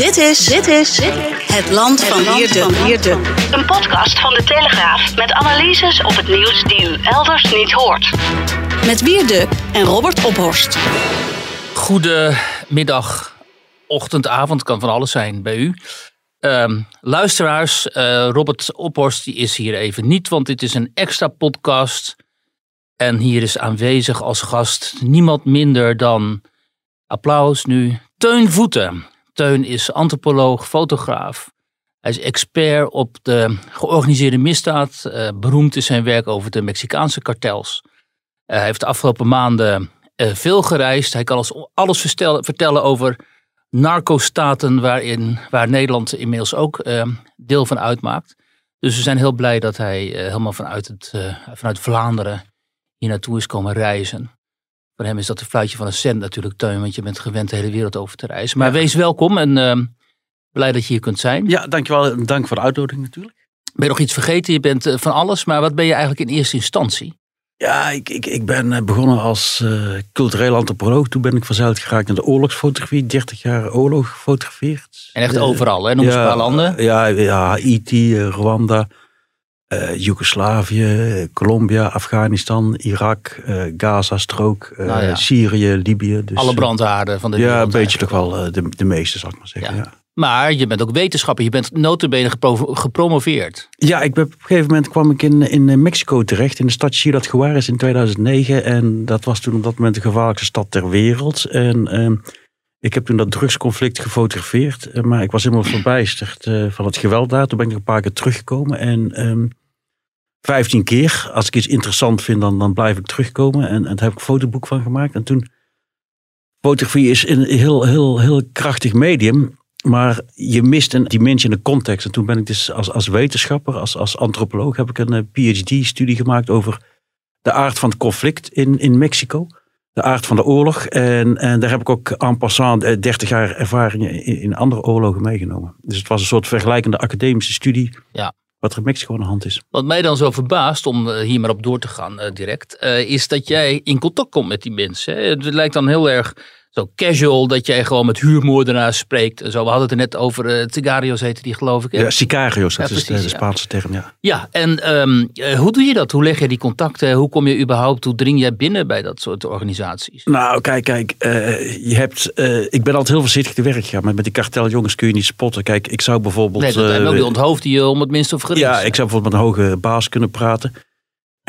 Dit is, dit is het land van Wierde. Een podcast van de Telegraaf met analyses op het nieuws die u elders niet hoort. Met Wierde en Robert Ophorst. Goedemiddag, ochtend, avond, kan van alles zijn bij u. Ehm, luisteraars, eh, Robert Ophorst die is hier even niet, want dit is een extra podcast. En hier is aanwezig als gast niemand minder dan, applaus nu, Teun Voeten. Teun is antropoloog, fotograaf. Hij is expert op de georganiseerde misdaad. Uh, beroemd is zijn werk over de Mexicaanse kartels. Uh, hij heeft de afgelopen maanden uh, veel gereisd. Hij kan ons alles vertellen over narco-staten waarin, waar Nederland inmiddels ook deel van uitmaakt. Dus we zijn heel blij dat hij helemaal vanuit, het, vanuit Vlaanderen hier naartoe is komen reizen. Voor hem is dat een fluitje van een cent natuurlijk, Teun, want je bent gewend de hele wereld over te reizen. Maar wees welkom en uh, blij dat je hier kunt zijn. Ja, dankjewel. Dank voor de uitnodiging natuurlijk. Ben je nog iets vergeten? Je bent uh, van alles, maar wat ben je eigenlijk in eerste instantie? Ja, ik, ik, ik ben eh, begonnen als uh, cultureel antropoloog. Toen ben ik vanzelf geraakt naar de oorlogsfotografie. 30 jaar oorlog gefotografeerd. En echt overal, hè? Noem ja, een paar landen. Ja, ja Haiti, Rwanda, uh, Joegoslavië, Colombia, Afghanistan, Irak, uh, Gaza-strook, uh, nou ja. Syrië, Libië. Dus, Alle brandhaarden van de wereld. Ja, een beetje toch wel de, de meeste, zal ik maar zeggen. Ja. Ja. Maar je bent ook wetenschapper, je bent notabene gepromoveerd. Ja, ik ben, op een gegeven moment kwam ik in, in Mexico terecht, in de stad Ciudad Juarez in 2009. En dat was toen op dat moment de gevaarlijkste stad ter wereld. En ehm, ik heb toen dat drugsconflict gefotografeerd, maar ik was helemaal verbijsterd van het geweld daar. Toen ben ik een paar keer teruggekomen en... Um, 15 keer. Als ik iets interessant vind, dan, dan blijf ik terugkomen. En, en daar heb ik een fotoboek van gemaakt. En toen, fotografie is een heel, heel, heel krachtig medium. Maar je mist een dimensie in de context. En toen ben ik dus als, als wetenschapper, als, als antropoloog, heb ik een PhD-studie gemaakt over de aard van het conflict in, in Mexico. De aard van de oorlog. En, en daar heb ik ook en passant 30 jaar ervaring in, in andere oorlogen meegenomen. Dus het was een soort vergelijkende academische studie. Ja wat er in Mexico de hand is. Wat mij dan zo verbaast, om hier maar op door te gaan uh, direct, uh, is dat jij in contact komt met die mensen. Het lijkt dan heel erg zo casual dat jij gewoon met huurmoordenaars spreekt. Zo, we hadden het er net over, uh, Tigarios heette die geloof ik. Hè? Ja, Sicarios, dat ja, is precies, de, Spaanse ja. term, ja. Ja, en um, hoe doe je dat? Hoe leg je die contacten? Hoe kom je überhaupt, hoe dring jij binnen bij dat soort organisaties? Nou, kijk, kijk, je hebt, ik ben altijd heel voorzichtig te werk gegaan. Maar met die karteljongens kun je niet spotten. Kijk, ik zou bijvoorbeeld... Nee, dat zijn ook die onthoofd die je om het minste of gericht Ja, ik zou bijvoorbeeld met een hoge baas kunnen praten.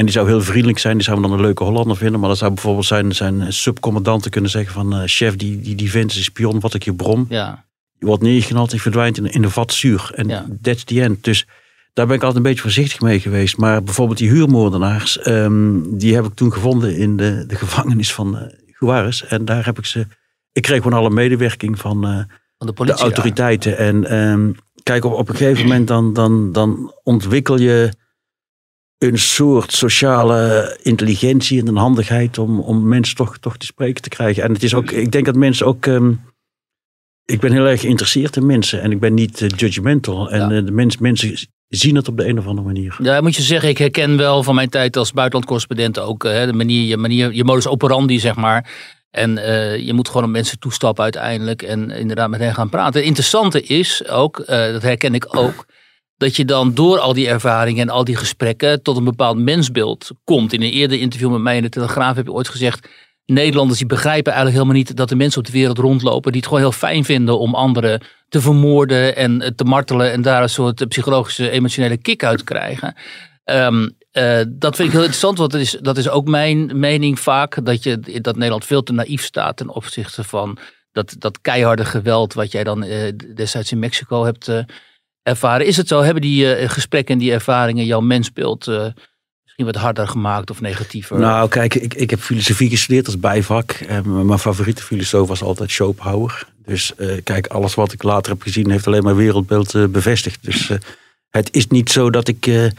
En die zou heel vriendelijk zijn. Die zou dan een leuke Hollander vinden. Maar dat zou bijvoorbeeld zijn, zijn subcommandanten kunnen zeggen van... Uh, chef, die, die, die vent is spion, wat ik je brom. Ja. Je wordt neergeknald en verdwijnt in, in de vat zuur. En Ja. that's the end. Dus daar ben ik altijd een beetje voorzichtig mee geweest. Maar bijvoorbeeld die huurmoordenaars... ehm, die heb ik toen gevonden in de, de gevangenis van uh, Juarez. En daar heb ik ze... Ik kreeg gewoon alle medewerking van, uh, Van de autoriteiten. En ehm, kijk, op, op een gegeven moment dan, dan, dan ontwikkel je een soort sociale intelligentie en een handigheid om, om mensen toch, toch te spreken te krijgen. En het is ook, ik denk dat mensen ook. ehm, ik ben heel erg geïnteresseerd in mensen en ik ben niet eh, judgmental. En Ja. eh, de mens, mensen zien het op de een of andere manier. Ja, moet je zeggen, ik herken wel van mijn tijd als buitenlandcorrespondent ook eh, hè, de manier, je, manier, je modus operandi, zeg maar. En je moet gewoon op mensen toestappen uiteindelijk en inderdaad met hen gaan praten. Het interessante is ook, dat herken ik ook, dat je dan door al die ervaringen en al die gesprekken tot een bepaald mensbeeld komt. In een eerder interview met mij in de Telegraaf heb je ooit gezegd, Nederlanders die begrijpen eigenlijk helemaal niet dat de mensen op de wereld rondlopen die het gewoon heel fijn vinden om anderen te vermoorden en eh, te martelen en daar een soort psychologische emotionele kick uit krijgen. Ehm, eh, dat vind ik heel interessant, want dat is, dat is ook mijn mening vaak, dat, je, dat Nederland veel te naïef staat ten opzichte van dat, dat keiharde geweld wat jij dan eh, destijds in Mexico hebt ervaren. Is het zo, hebben die eh, gesprekken en die ervaringen jouw mensbeeld eh, misschien wat harder gemaakt of negatiever? Nou, kijk, ik, ik heb filosofie gestudeerd als bijvak. En mijn favoriete filosoof was altijd Schopenhauer. Dus uh, kijk, alles wat ik later heb gezien heeft alleen mijn wereldbeeld bevestigd. Dus het is niet zo dat ik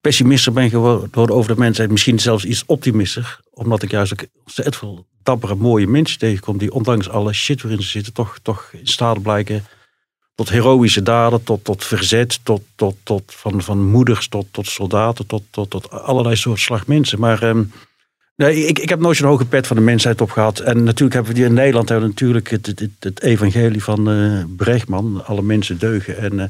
pessimister ben geworden over de mensheid. Misschien zelfs iets optimister. Omdat ik juist ook ontzettend veel dappere, mooie mensen tegenkom. Die ondanks alle shit waarin ze zitten, toch, toch in staat blijken tot heroïsche daden, tot, tot verzet, tot, tot, tot van, van moeders tot, tot soldaten, tot, tot, tot allerlei soorten slag mensen. Maar um, nee, ik, ik heb nooit zo'n hoge pet van de mensheid op gehad. En natuurlijk hebben we hier in Nederland hebben we natuurlijk het, het, evangelie van uh, Brechtman, alle mensen deugen. En uh,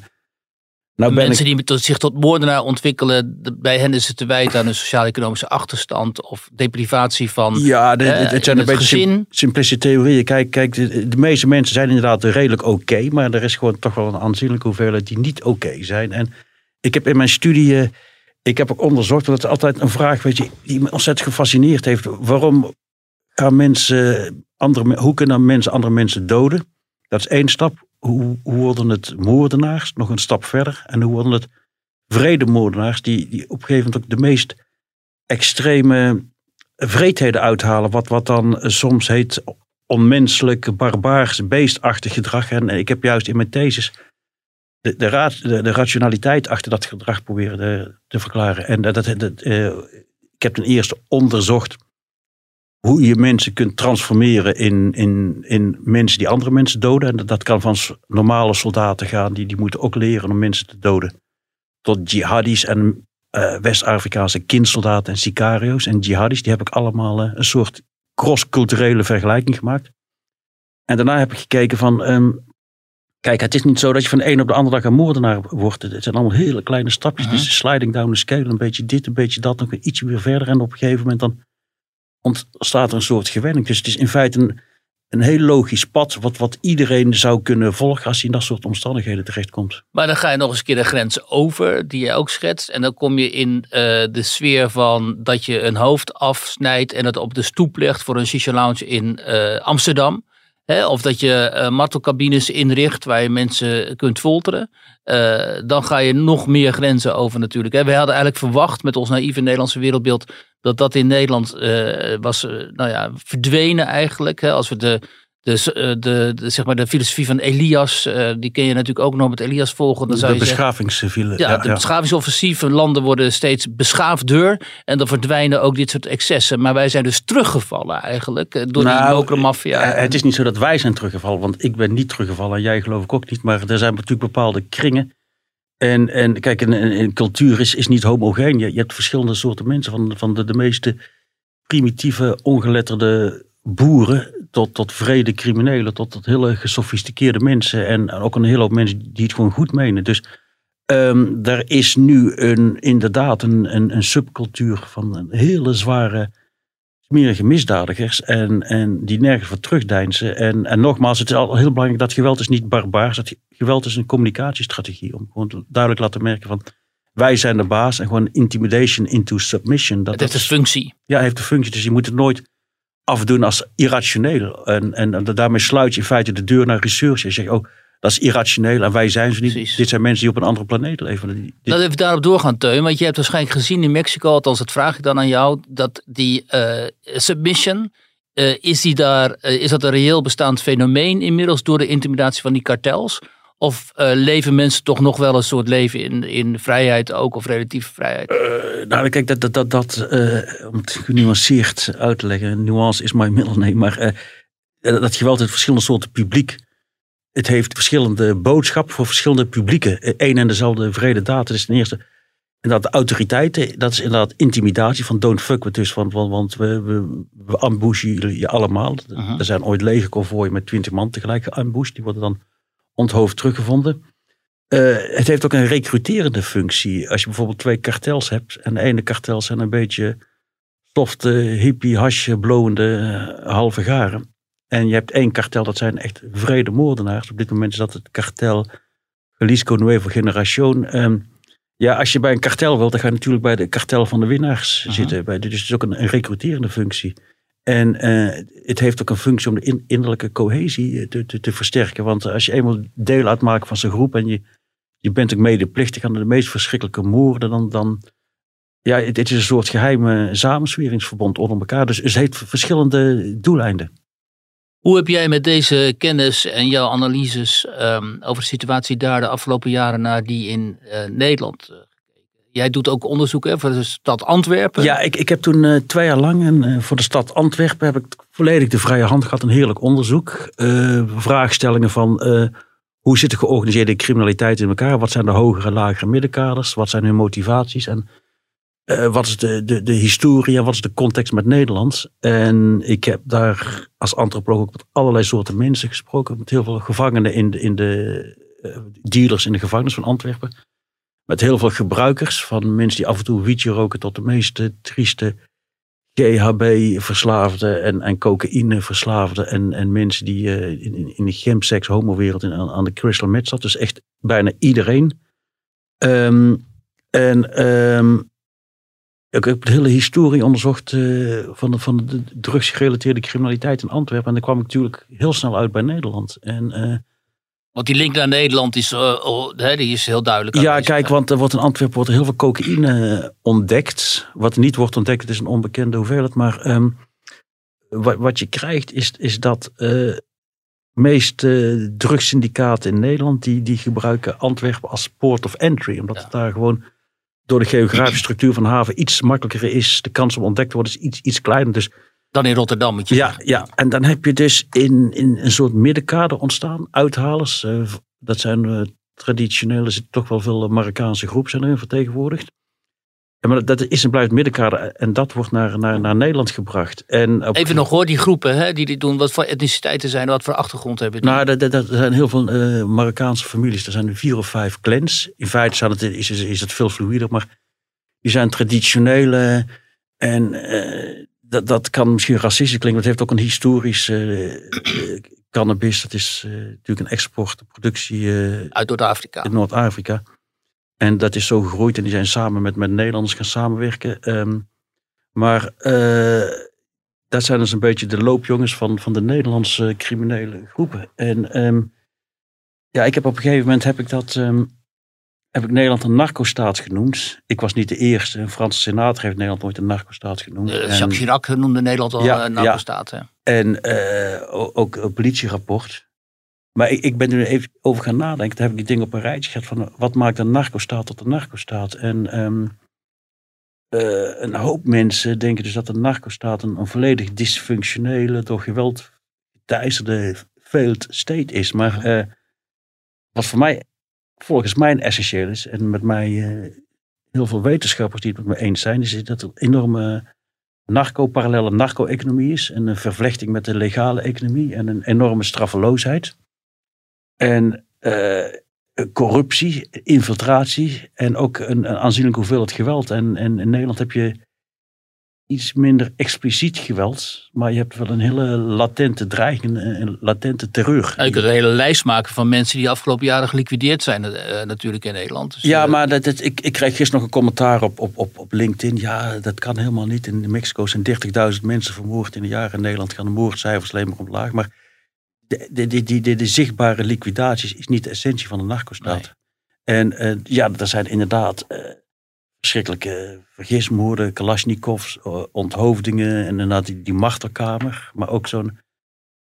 nou Mensen ik... die zich tot moordenaar ontwikkelen, bij hen is het te wijten aan een sociaal-economische achterstand of deprivatie van ja, het zijn een beetje simplistische theorieën. Kijk, kijk de, de, meeste mensen zijn inderdaad redelijk oké, maar er is gewoon toch wel een aanzienlijke hoeveelheid die niet oké zijn. En ik heb in mijn studie, ik heb ook onderzocht, het is altijd een vraag weet je, die me ontzettend gefascineerd heeft. Waarom gaan mensen, andere, hoe kunnen mensen andere mensen doden? Dat is één stap hoe, worden het moordenaars nog een stap verder? En hoe worden het vredemoordenaars die, die op een gegeven moment ook de meest extreme vreedheden uithalen. Wat, wat dan soms heet onmenselijk, barbaars, beestachtig gedrag. En ik heb juist in mijn thesis de, de, de, rationaliteit achter dat gedrag proberen te, verklaren. En dat, uh, ik heb ten eerste onderzocht hoe je mensen kunt transformeren in, in, in mensen die andere mensen doden. En dat kan van normale soldaten gaan, die, die moeten ook leren om mensen te doden. Tot jihadis en uh, West-Afrikaanse kindsoldaten en sicario's. En jihadis, die heb ik allemaal uh, een soort cross-culturele vergelijking gemaakt. En daarna heb ik gekeken van, um, kijk, het is niet zo dat je van de een op de andere dag een moordenaar wordt. Het zijn allemaal hele kleine stapjes. Uh -huh. Is sliding down the scale, een beetje dit, een beetje dat, nog ietsje weer verder. En op een gegeven moment dan ontstaat er een soort gewenning. Dus het is in feite een, een heel logisch pad wat, wat iedereen zou kunnen volgen als hij in dat soort omstandigheden terechtkomt. Maar dan ga je nog eens een keer de grens over, die je ook schetst. En dan kom je in uh, de sfeer van dat je een hoofd afsnijdt en het op de stoep legt voor een shisha lounge in uh, Amsterdam. Hè, of dat je uh, martelcabines inricht waar je mensen kunt folteren. Uh, dan ga je nog meer grenzen over natuurlijk. Hè. We hadden eigenlijk verwacht met ons naïeve Nederlandse wereldbeeld dat dat in Nederland uh, was nou ja, verdwenen eigenlijk. Hè. Als we de dus de, de, zeg maar de filosofie van Elias, uh, die ken je natuurlijk ook nog met Elias volgen. Dan zou de beschavingsfile. Ja, ja, de ja. beschavingsoffensieve landen worden steeds beschaafder. En dan verdwijnen ook dit soort excessen. Maar wij zijn dus teruggevallen eigenlijk door nou, die maffia. Het is niet zo dat wij zijn teruggevallen, want ik ben niet teruggevallen en jij geloof ik ook niet. Maar er zijn natuurlijk bepaalde kringen. En, en kijk, een, een cultuur is, is niet homogeen. Je, je hebt verschillende soorten mensen. Van, van de, de meeste primitieve, ongeletterde boeren tot, tot vrede criminelen, tot, tot hele gesofisticeerde mensen en ook een hele hoop mensen die het gewoon goed menen. Dus um, er is nu een, inderdaad een, een, een subcultuur van hele zware, smerige misdadigers en, en die nergens voor terugdeinzen. En, en nogmaals, het is al heel belangrijk dat geweld is niet barbaars, dat geweld is een communicatiestrategie om gewoon duidelijk laten merken van wij zijn de baas en gewoon intimidation into submission. Dat, het heeft een functie. Ja, heeft een functie, dus je moet het nooit afdoen als irrationeel. En, en, daarmee sluit je in feite de deur naar research. Je zegt, oh, dat is irrationeel en wij zijn ze niet. Precies. Dit zijn mensen die op een andere planeet leven. Dat even daarop doorgaan, Teun. Want je hebt waarschijnlijk gezien in Mexico, althans dat vraag ik dan aan jou, dat die uh, submission, uh, is, die daar, uh, is dat een reëel bestaand fenomeen inmiddels door de intimidatie van die kartels? Of uh, leven mensen toch nog wel een soort leven in, in vrijheid ook, of relatieve vrijheid? Uh, nou, kijk, dat, dat, dat, dat uh, om het genuanceerd uit te leggen, nuance is mijn middel, nee, maar dat geweld heeft verschillende soorten publiek. Het heeft verschillende boodschappen voor verschillende publieken. Eén en dezelfde vrede daad. Dat is ten eerste inderdaad de autoriteiten. Dat is inderdaad intimidatie van don't fuck with us. Want, want, want we, we, we ambushen je allemaal. -huh. Er zijn ooit legerconvooien met twintig man tegelijk geambushed. Die worden dan onthoofd teruggevonden. Uh, het heeft ook een recruterende functie. Als je bijvoorbeeld twee kartels hebt. En de ene kartel zijn een beetje softe, hippie, hasje, blowende, uh, halve garen. En je hebt één kartel, dat zijn echt vrede moordenaars. Op dit moment is dat het kartel Jalisco Nuevo Generación. Um, ja, als je bij een kartel wilt, dan ga je natuurlijk bij de kartel van de winnaars zitten. Dus het is ook een, een recruterende functie. En uh, het heeft ook een functie om de in, innerlijke cohesie te, te, te, versterken. Want als je eenmaal deel uitmaakt van zijn groep en je, je bent ook medeplichtig aan de meest verschrikkelijke moorden, dan, dan ja, het, is een soort geheime samensweringsverbond onder elkaar. Dus het heeft verschillende doeleinden. Hoe heb jij met deze kennis en jouw analyses ehm, over de situatie daar de afgelopen jaren naar die in eh, Nederland eh? Jij doet ook onderzoek hè, voor de stad Antwerpen. Ja, ik, ik heb toen eh, twee jaar lang en, eh, voor de stad Antwerpen heb ik volledig de vrije hand gehad. Een heerlijk onderzoek. Eh, vraagstellingen van hoe zit de georganiseerde criminaliteit in elkaar? Wat zijn de hogere lagere middenkaders? Wat zijn hun motivaties? En wat is de, de, de historie en wat is de context met Nederland? En ik heb daar als antropoloog ook met allerlei soorten mensen gesproken. Met heel veel gevangenen in de, in de dealers in de gevangenis van Antwerpen. Met heel veel gebruikers, van mensen die af en toe wietje roken tot de meeste trieste GHB-verslaafden en, en cocaïne-verslaafden. En, en mensen die eh, in, in, de chemsex homowereld in, aan, aan de crystal meth zat. Dus echt bijna iedereen. Ehm, en ehm, ik heb de hele historie onderzocht eh, van, de, van de drugsgerelateerde criminaliteit in Antwerpen. En daar kwam ik natuurlijk heel snel uit bij Nederland. En eh, Want die link naar Nederland is, oh, hè, die is heel duidelijk. Ja, aanwezig, kijk, want er wordt in Antwerpen wordt heel veel cocaïne eh, ontdekt. Wat niet wordt ontdekt, het is een onbekende hoeveelheid. Maar ehm, wat, wat je krijgt is, is dat eh meeste drugssyndicaten in Nederland... Die, die gebruiken Antwerpen als port of entry. Omdat Ja. het daar gewoon door de geografische structuur van de haven iets makkelijker is. De kans om ontdekt te worden is iets, iets kleiner. Dus Dan in Rotterdam moet je ja, zeggen. ja, en dan heb je dus in, in een soort middenkader ontstaan. Uithalers, eh, dat zijn eh, traditioneel, er zitten toch wel veel Marokkaanse groepen zijn erin vertegenwoordigd. Ja, maar dat is en blijft middenkader en dat wordt naar, naar, naar Nederland gebracht. En op- Even nog hoor, die groepen hè, die dit doen, wat voor etniciteiten zijn, wat voor achtergrond hebben die? Nou, dat zijn heel veel eh, Marokkaanse families. Er zijn er vier of vijf clans. In feite zijn het, is, is, is het veel fluider, maar die zijn traditionele. En eh, dat, dat kan misschien racistisch klinken, maar het heeft ook een historisch eh, eh, cannabis. Dat is eh, natuurlijk een exportproductie eh, Uit Noord-Afrika. in Noord-Afrika. En dat is zo gegroeid en die zijn samen met, met Nederlanders gaan samenwerken. Ehm, maar dat zijn dus een beetje de loopjongens van, van de Nederlandse criminele groepen. En ehm, ja, ik heb op een gegeven moment heb ik dat. ehm, heb ik Nederland een narcostaat genoemd. Ik was niet de eerste. Een Franse senator heeft Nederland nooit een narcostaat genoemd. Eh, En- Jacques Chirac noemde Nederland al Ja, een ja. narco-staat. hè. en eh, ook een politierapport. Maar ik, ik ben er even over gaan nadenken. Toen heb ik die dingen op een rijtje gehad van wat maakt een narcostaat tot een narcostaat. En ehm, eh, een hoop mensen denken dus dat een narcostaat een, een volledig dysfunctionele, door geweld geteisterde failed state is. Maar wat voor mij, volgens mij essentieel is, en met mij eh, heel veel wetenschappers die het met me eens zijn, is dat er enorme narco-parallele narco-economie is. En een vervlechting met de legale economie en een enorme straffeloosheid. En eh, corruptie, infiltratie en ook een, een aanzienlijke hoeveelheid geweld. En in Nederland heb je iets minder expliciet geweld, maar je hebt wel een hele latente dreiging, een, latente terreur. Nou, je kunt een hele lijst maken van mensen die de afgelopen jaren geliquideerd zijn eh, natuurlijk in Nederland. Dus, Ja, eh, maar dat, dat, ik, ik kreeg gisteren nog een commentaar op, op, op, op LinkedIn. Ja, dat kan helemaal niet. In Mexico zijn 30.000 mensen vermoord in een jaar. In Nederland gaan de moordcijfers alleen maar omlaag. Maar de, de, de, de, de, de zichtbare liquidaties is niet de essentie van de narcostaat. En eh, ja, er zijn inderdaad verschrikkelijke vergismoorden, kalasjnikovs, eh, onthoofdingen en inderdaad die, die martelkamer. Maar ook zo'n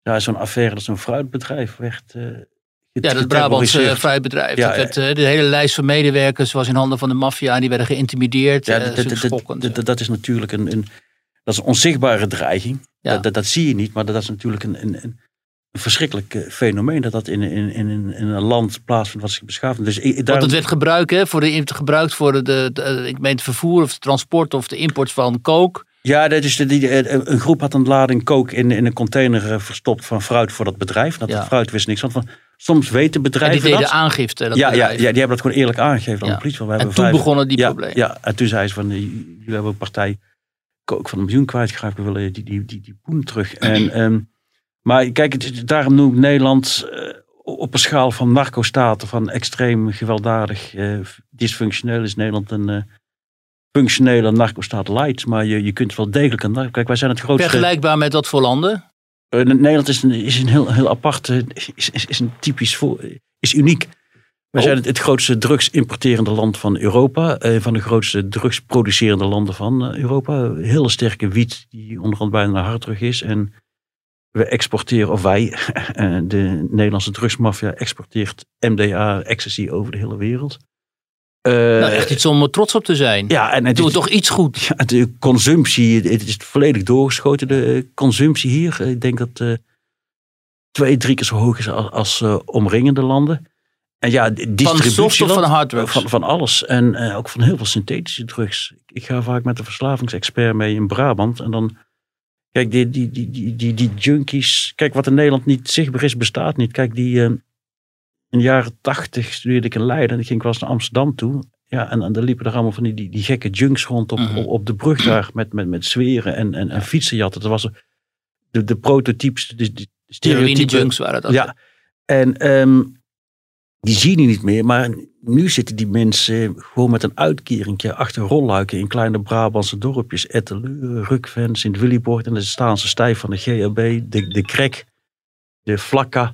ja, zo'n affaire dat zo'n fruitbedrijf werd eh ja, dat Brabantse fruitbedrijf. Ja, dat werd, eh, de hele lijst van medewerkers was in handen van de maffia en die werden geïntimideerd. Ja, dat, dat, dat, is dat, natuurlijk een, een, dat is een onzichtbare dreiging. Ja. Dat, dat zie je niet, maar dat is natuurlijk een, een, een verschrikkelijk eh, fenomeen dat dat in, in, in, in een land plaatsvindt wat zich beschaafd. Dus Want het werd gebruikt, hè, voor de, gebruikt voor de, de, de- ik meen het vervoer of het transport of de import van coke. ja, dat is de, die, eh, een groep had een lading kook in, in een container eh, verstopt van fruit voor dat bedrijf. Dat Ja. fruit wist niks van. van. Soms weten En die bedrijven deden dat. aangifte. Dat Ja, ja, die hebben dat gewoon eerlijk aangegeven aan Ja. de politie. Want we En toen vijf- begonnen die ja, problemen. Ja, en toen zei ze van, eh, jullie hebben een partij kook van een miljoen kwijtgeraakt. We willen die, die, die, die poen terug. En, ehm, maar kijk, daarom noem ik Nederland eh, op een schaal van narco-staten, van extreem gewelddadig, eh, dysfunctioneel is Nederland een eh, functionele narco-staat light. Maar je, je kunt wel degelijk een. Kijk, wij zijn het grootste... Vergelijkbaar met wat voor landen? Nederland is een, is een heel, heel apart, is, is, is een typisch voor, is uniek. We zijn het, het grootste drugsimporterende land van Europa. Een van de grootste drugsproducerende landen van Europa. Hele sterke wiet die onderhand bijna naar harddrug is. En we exporteren, of wij, eh, de Nederlandse drugsmafia exporteert MDA, ecstasy over de hele wereld. Eh, Nou, echt iets om trots op te zijn. ja, en het Doe is, toch iets goed. ja, de consumptie, het is volledig doorgeschoten. De consumptie hier, ik denk dat eh twee, drie keer zo hoog is als, als omringende landen. En ja, Van distributie soft dan- van harddrugs? Van, van alles. En ook van heel veel synthetische drugs. Ik ga vaak met een verslavingsexpert mee in Brabant. En dan, kijk, die, die, die, die, die, die junkies. Kijk, wat in Nederland niet zichtbaar is, bestaat niet. Kijk, die eh, in de jaren tachtig studeerde ik in Leiden. En ik ging wel eens naar Amsterdam toe. Ja, en, en daar liepen er allemaal van die, die, die gekke junks rond op, Mhm. op, op de brug daar. Met, met, met zweren en, en, en fietsenjatten. Dat was de, de prototypes, de, de junks waren dat. Ja, en ehm, die zie je niet meer. Maar nu zitten die mensen gewoon met een uitkeringje achter rolluiken in kleine Brabantse dorpjes. Etteleur, Rukven, Sint-Williborg. En dan staan ze stijf van de GHB, de, de krek, de flakka.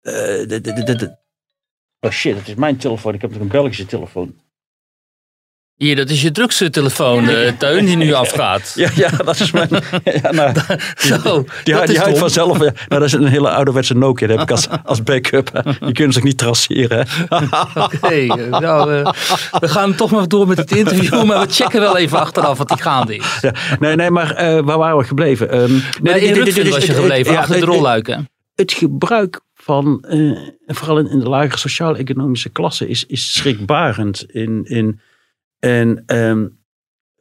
eh, de, de, Oh shit, het is mijn telefoon. Ik heb nog een Belgische telefoon. Hier, dat is je drugstelefoon, eh Teun, die nu afgaat. Ja, ja dat is mijn... Ja, nou, Zo, die dat die dom. vanzelf. Ja. Nou, dat is een hele ouderwetse Nokia. Dat heb ik als, als backup. Die kunnen zich niet traceren. Oké, nou, eh, we gaan toch maar door met het interview, maar we checken wel even achteraf wat die gaande is. Ja, nee, nee, maar eh, waar waren we gebleven? Ehm, Nee, in dit- was je gebleven, achter de rolluiken. Het gebruik van, vooral in, in de lagere sociaal-economische klasse, is, is schrikbarend. In, in, en ehm,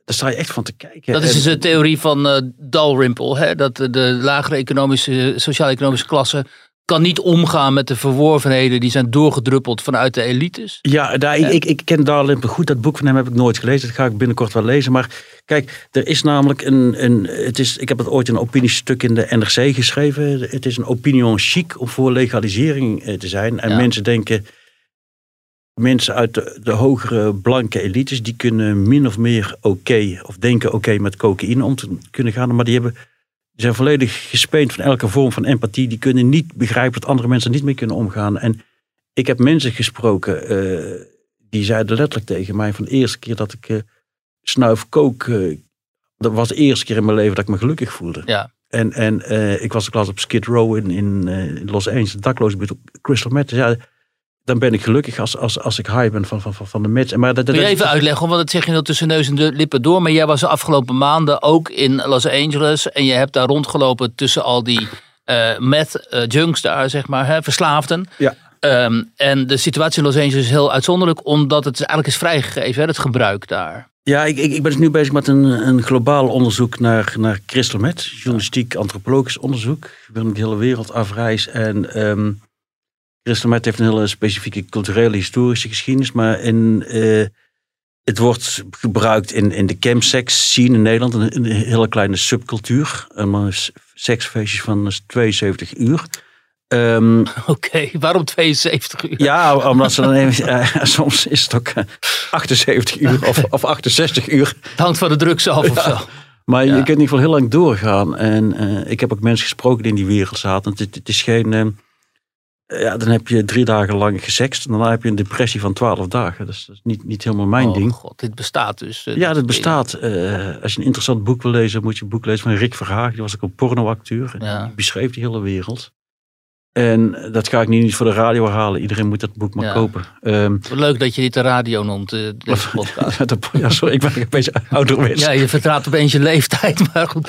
daar sta je echt van te kijken. Dat is dus de theorie van eh Dalrymple, hè? dat de- de lagere economische, sociaal-economische klasse kan niet omgaan met de verworvenheden die zijn doorgedruppeld vanuit de elites. Ja, daar, ik, ik, ik ken Darlimpe goed. Dat boek van hem heb ik nooit gelezen. Dat ga ik binnenkort wel lezen. Maar kijk, er is namelijk een. een het is, ik heb het ooit een opiniestuk in de NRC geschreven. Het is een opinion chic om voor legalisering eh, te zijn. En Ja. mensen denken. Mensen uit de, de hogere blanke elites, die kunnen min of meer oké, of denken oké met cocaïne om te kunnen gaan. Maar die hebben, die zijn volledig gespeend van elke vorm van empathie. Die kunnen niet begrijpen dat andere mensen niet mee kunnen omgaan. En ik heb mensen gesproken, eh, die zeiden letterlijk tegen mij van de eerste keer dat ik eh, snuif kook, eh, dat was de eerste keer in mijn leven dat ik me gelukkig voelde. Ja. En, en ik was ook laatst op Skid Row in, in Los Angeles, de op Crystal Meth. Ja, dan ben ik gelukkig als, als, als ik high ben van, van, van, de meth. Maar dat, dat, Kun je dat- even uitleggen, want dat zeg je nou tussen neus en de lippen door. Maar jij was de afgelopen maanden ook in Los Angeles. En je hebt daar rondgelopen tussen al die eh meth eh, junks daar, zeg maar, hè, verslaafden. Ja. Ehm, en de situatie in Los Angeles is heel uitzonderlijk, omdat het eigenlijk is vrijgegeven, hè, het gebruik daar. Ja, ik, ik, ik ben dus nu bezig met een, een globaal onderzoek naar, naar crystal meth. Journalistiek, antropologisch onderzoek. Ik ben de hele wereld afreis. En ehm meth heeft een hele specifieke culturele, historische geschiedenis. Maar in, eh, het wordt gebruikt in, in de campsex scene in Nederland. Een, een hele kleine subcultuur. S- seksfeestjes van 72 uur. Ehm, Oké, waarom 72 uur? ja, omdat ze dan even, eh, soms is het ook eh, 78 uur of, of 68 uur. Het hangt van de drugs af of zo. Maar Ja. je kunt in ieder geval heel lang doorgaan. En eh, ik heb ook mensen gesproken die in die wereld zaten. Het, het, het is geen... ja, dan heb je drie dagen lang gesext. En daarna heb je een depressie van twaalf dagen. Dus dat is niet, niet helemaal mijn oh ding. god, dit bestaat dus. eh, Ja, dit bestaat. Eh, als je een interessant boek wil lezen, moet je een boek lezen van Rick Verhaag. Die was ook een pornoacteur. Ja. Die beschreef die hele wereld. En dat ga ik nu niet voor de radio herhalen. Iedereen moet dat boek maar Ja. kopen. Ehm, Leuk dat je dit de radio noemt, eh, deze podcast. ja, sorry, ik ben een beetje ouderwets. Ja, je vertraadt opeens je leeftijd, maar goed.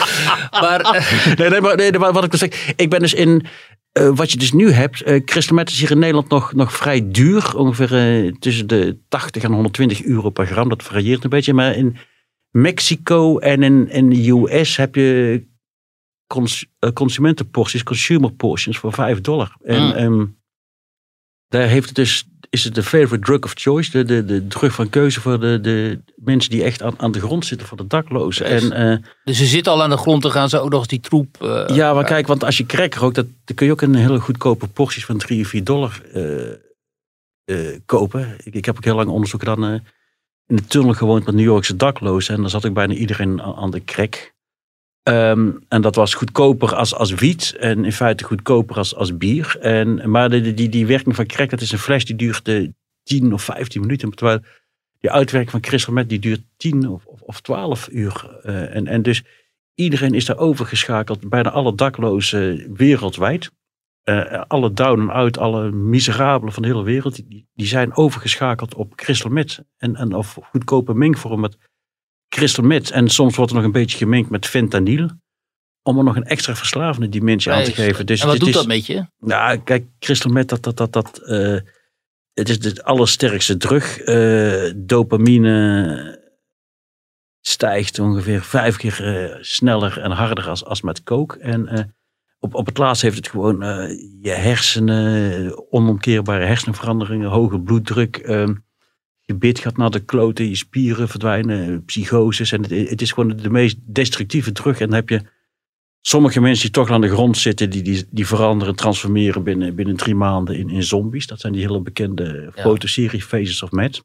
Maar, Nee, nee, maar, nee, maar wat ik wil zeggen. Ik ben dus in. Eh, wat je dus nu hebt. meth is hier in Nederland nog, nog vrij duur. Ongeveer eh, tussen de 80 en 120 euro per gram. Dat varieert een beetje. Maar in Mexico en in, in de US heb je cons, consumentenporties, consumer portions voor 5 dollar. En Mm. ehm, daar heeft het dus, is het de favorite drug of choice. De, de, de drug van keuze voor de, de mensen die echt aan, aan de grond zitten, voor de daklozen. Jezus. En eh, dus ze zitten al aan de grond, dan gaan ze ook nog eens die troep... eh, ja, maar kijk, want als je crack rookt, dat, dan kun je ook een hele goedkope porties van 3 of 4 dollar eh, kopen. Ik, ik heb ook heel lang onderzoek gedaan in de tunnel gewoond met New Yorkse daklozen. En dan zat ik bijna iedereen aan, aan de crack. Ehm, en dat was goedkoper als, als wiet en in feite goedkoper als, als bier. En, maar de, die, die werking van crack, dat is een fles die duurt eh, 10 of 15 minuten. Terwijl die uitwerking van crystal die duurt 10 of, of, of 12 uur. Eh, en, en dus iedereen is daar overgeschakeld. Bijna alle daklozen wereldwijd. Eh, alle down en out, alle miserabelen van de hele wereld, die, die zijn overgeschakeld op crystal meth. En, en of goedkope mengvorm met crystal meth. En soms wordt er nog een beetje gemengd met fentanyl. Om er nog een extra verslavende dimensie aan te geven. Dus en wat doet is- dat met je? nou, kijk, crystal meth, dat, dat, dat, dat, eh, het is de allersterkste drug. Eh, dopamine stijgt ongeveer vijf keer eh, sneller en harder als, als met coke. En op, op het laatst heeft het gewoon je hersenen, onomkeerbare hersenveranderingen, hoge bloeddruk. ehm, je bit gaat naar de kloten, je spieren verdwijnen, psychoses. En het, het is gewoon de meest destructieve drug. En dan heb je sommige mensen die toch aan de grond zitten, die, die, die veranderen, transformeren binnen, binnen drie maanden in, in zombies. Dat zijn die hele bekende Ja. fotoserie Faces of Mad.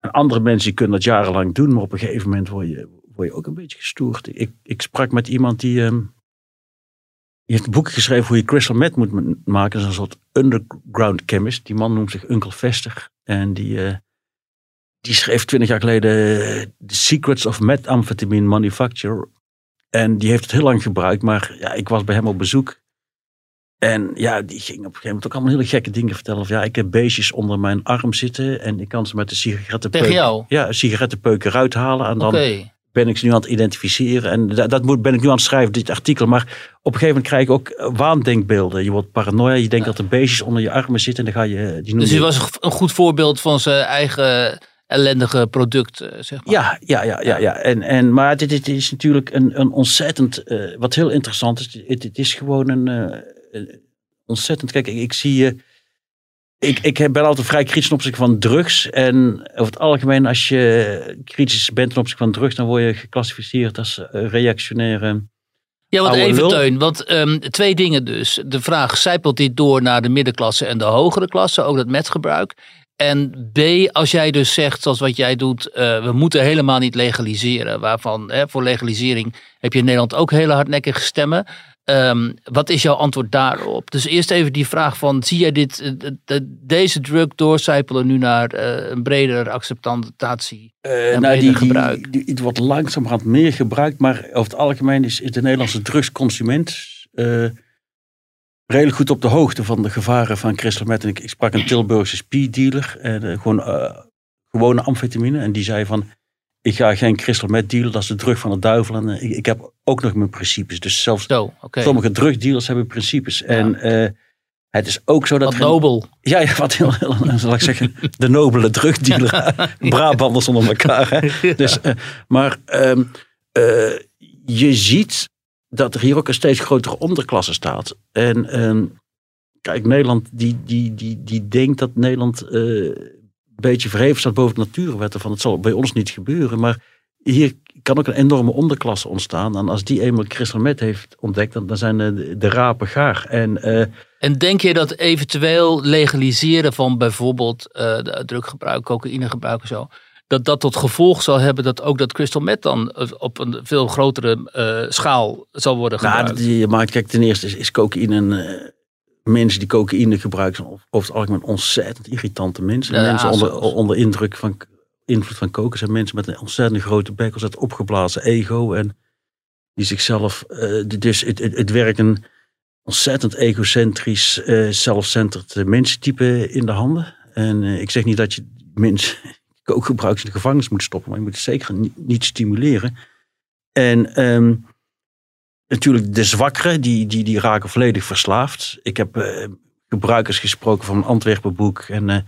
En andere mensen die kunnen dat jarenlang doen, maar op een gegeven moment word je, word je ook een beetje gestoord. Ik, ik sprak met iemand die, die heeft een boek geschreven hoe je crystal meth moet maken. Dat is een soort underground chemist. Die man noemt zich Uncle Vester. En die, eh, die schreef twintig jaar geleden eh, The Secrets of Methamphetamine Manufacture. En die heeft het heel lang gebruikt, maar ja, ik was bij hem op bezoek. En ja, die ging op een gegeven moment ook allemaal hele gekke dingen vertellen. Of ja, ik heb beestjes onder mijn arm zitten en ik kan ze met de sigarettenpeuk... Tegen jou? Ja, sigarettenpeuk eruit halen. En dan ben ik ze nu aan het identificeren. En dat, dat moet, ben ik nu aan het schrijven, dit artikel. Maar op een gegeven moment krijg ik ook eh, waandenkbeelden. Je wordt paranoia, je denkt dat er beestjes onder je armen zitten. En dan ga je... Die noem Dus hij was een goed voorbeeld van zijn eigen ellendige product, eh, zeg maar. Ja, ja, ja, ja. ja. En, en, maar dit, dit is natuurlijk een, een ontzettend, eh, wat heel interessant is, het, het is gewoon een, eh, een ontzettend, kijk, ik, ik zie je, ik, ik ben altijd vrij kritisch ten opzichte van drugs. En over het algemeen, als je kritisch bent ten opzichte van drugs, dan word je geclassificeerd als reactionaire. Ja, want even lul. Teun, want ehm, twee dingen dus. De vraag, zijpelt dit door naar de middenklasse en de hogere klasse, ook dat metgebruik? En B, als jij dus zegt, zoals wat jij doet, eh, we moeten helemaal niet legaliseren. Waarvan, hè, voor legalisering heb je in Nederland ook hele hardnekkige stemmen. Ehm, wat is jouw antwoord daarop? Dus eerst even die vraag van, zie jij dit, eh, de- de- deze drug doorcijpelen nu naar eh, een bredere acceptatie? Eh, En nou, breder die, die, gebruik. die, het wordt langzamerhand meer gebruikt, maar over het algemeen is, is de Nederlandse drugsconsument redelijk goed op de hoogte van de gevaren van crystal meth. En ik, ik sprak een Tilburgse speeddealer, en eh, gewoon eh, gewone amfetamine, en die zei van, ik ga geen crystal meth dealen, dat is de drug van de duivel. En eh, ik, ik heb ook nog mijn principes, dus zelfs Zo, oké. sommige drugdealers hebben principes. En het is ook zo dat... Wat nobel. ja, ja, wat heel, heel zal ik zeggen, de nobele drugdealer. Brabanders onder elkaar. Hè? Dus, maar ehm, eh, je ziet dat er hier ook een steeds grotere onderklasse staat. En ehm, kijk, Nederland die, die, die, die denkt dat Nederland eh, een beetje verheven staat boven de natuurwetten. Van het zal bij ons niet gebeuren. Maar hier kan ook een enorme onderklasse ontstaan. En als die eenmaal crystal meth heeft ontdekt, dan, dan zijn de, de rapen gaar. En eh, En denk je dat eventueel legaliseren van bijvoorbeeld eh de druggebruik, cocaïnegebruik en zo, dat dat tot gevolg zal hebben dat ook dat crystal meth dan eh, op een veel grotere eh, schaal zal worden Nou, gebruikt? die, maar kijk, ten eerste is, is cocaïne een... eh, mensen die cocaïne gebruiken zijn over het algemeen ontzettend irritante mensen. Ja, mensen onder, onder indruk van invloed van koken zijn mensen met een ontzettend grote bek, ontzettend opgeblazen ego en die zichzelf... eh, dus het, het, het werkt een ontzettend egocentrisch, eh zelfcentered mensentype in de handen. En eh, ik zeg niet dat je mensen kookgebruikers in de gevangenis moet stoppen, maar je moet het zeker niet, stimuleren. En ehm, natuurlijk de zwakkeren, die, die, die raken volledig verslaafd. Ik heb eh, gebruikers gesproken van een Antwerpenboek. En eh,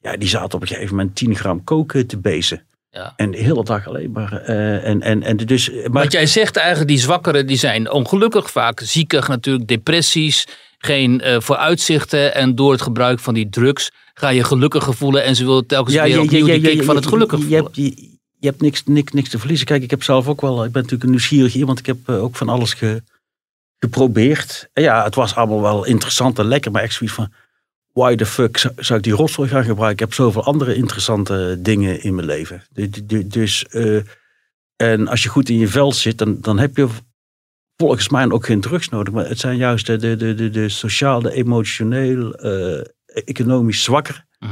ja, die zaten op een gegeven moment 10 gram koken te bezen. Ja. En de hele dag alleen maar. eh, en, en, en dus, maar Want jij zegt eigenlijk die zwakkeren die zijn ongelukkig, vaak ziekig natuurlijk, depressies, geen vooruitzichten en door het gebruik van die drugs ga je gelukkiger voelen en ze willen telkens weer opnieuw die kick van het gelukkig je, voelen. hebt, je, je hebt niks, niks, niks te verliezen. Kijk, ik heb zelf ook wel, ik ben natuurlijk een nieuwsgierig iemand. Ik heb eh, ook van alles ge- geprobeerd. En ja, het was allemaal wel interessant en lekker, maar echt zoiets van, why the fuck zou, ik die rotzooi gaan gebruiken? Ik heb zoveel andere interessante dingen in mijn leven. Du- du- du- Dus, eh, en als je goed in je vel zit, dan, dan heb je volgens mij ook geen drugs nodig. Maar het zijn juist de, de, de, de, de sociaal, de emotioneel, eh, economisch zwakker Mhm.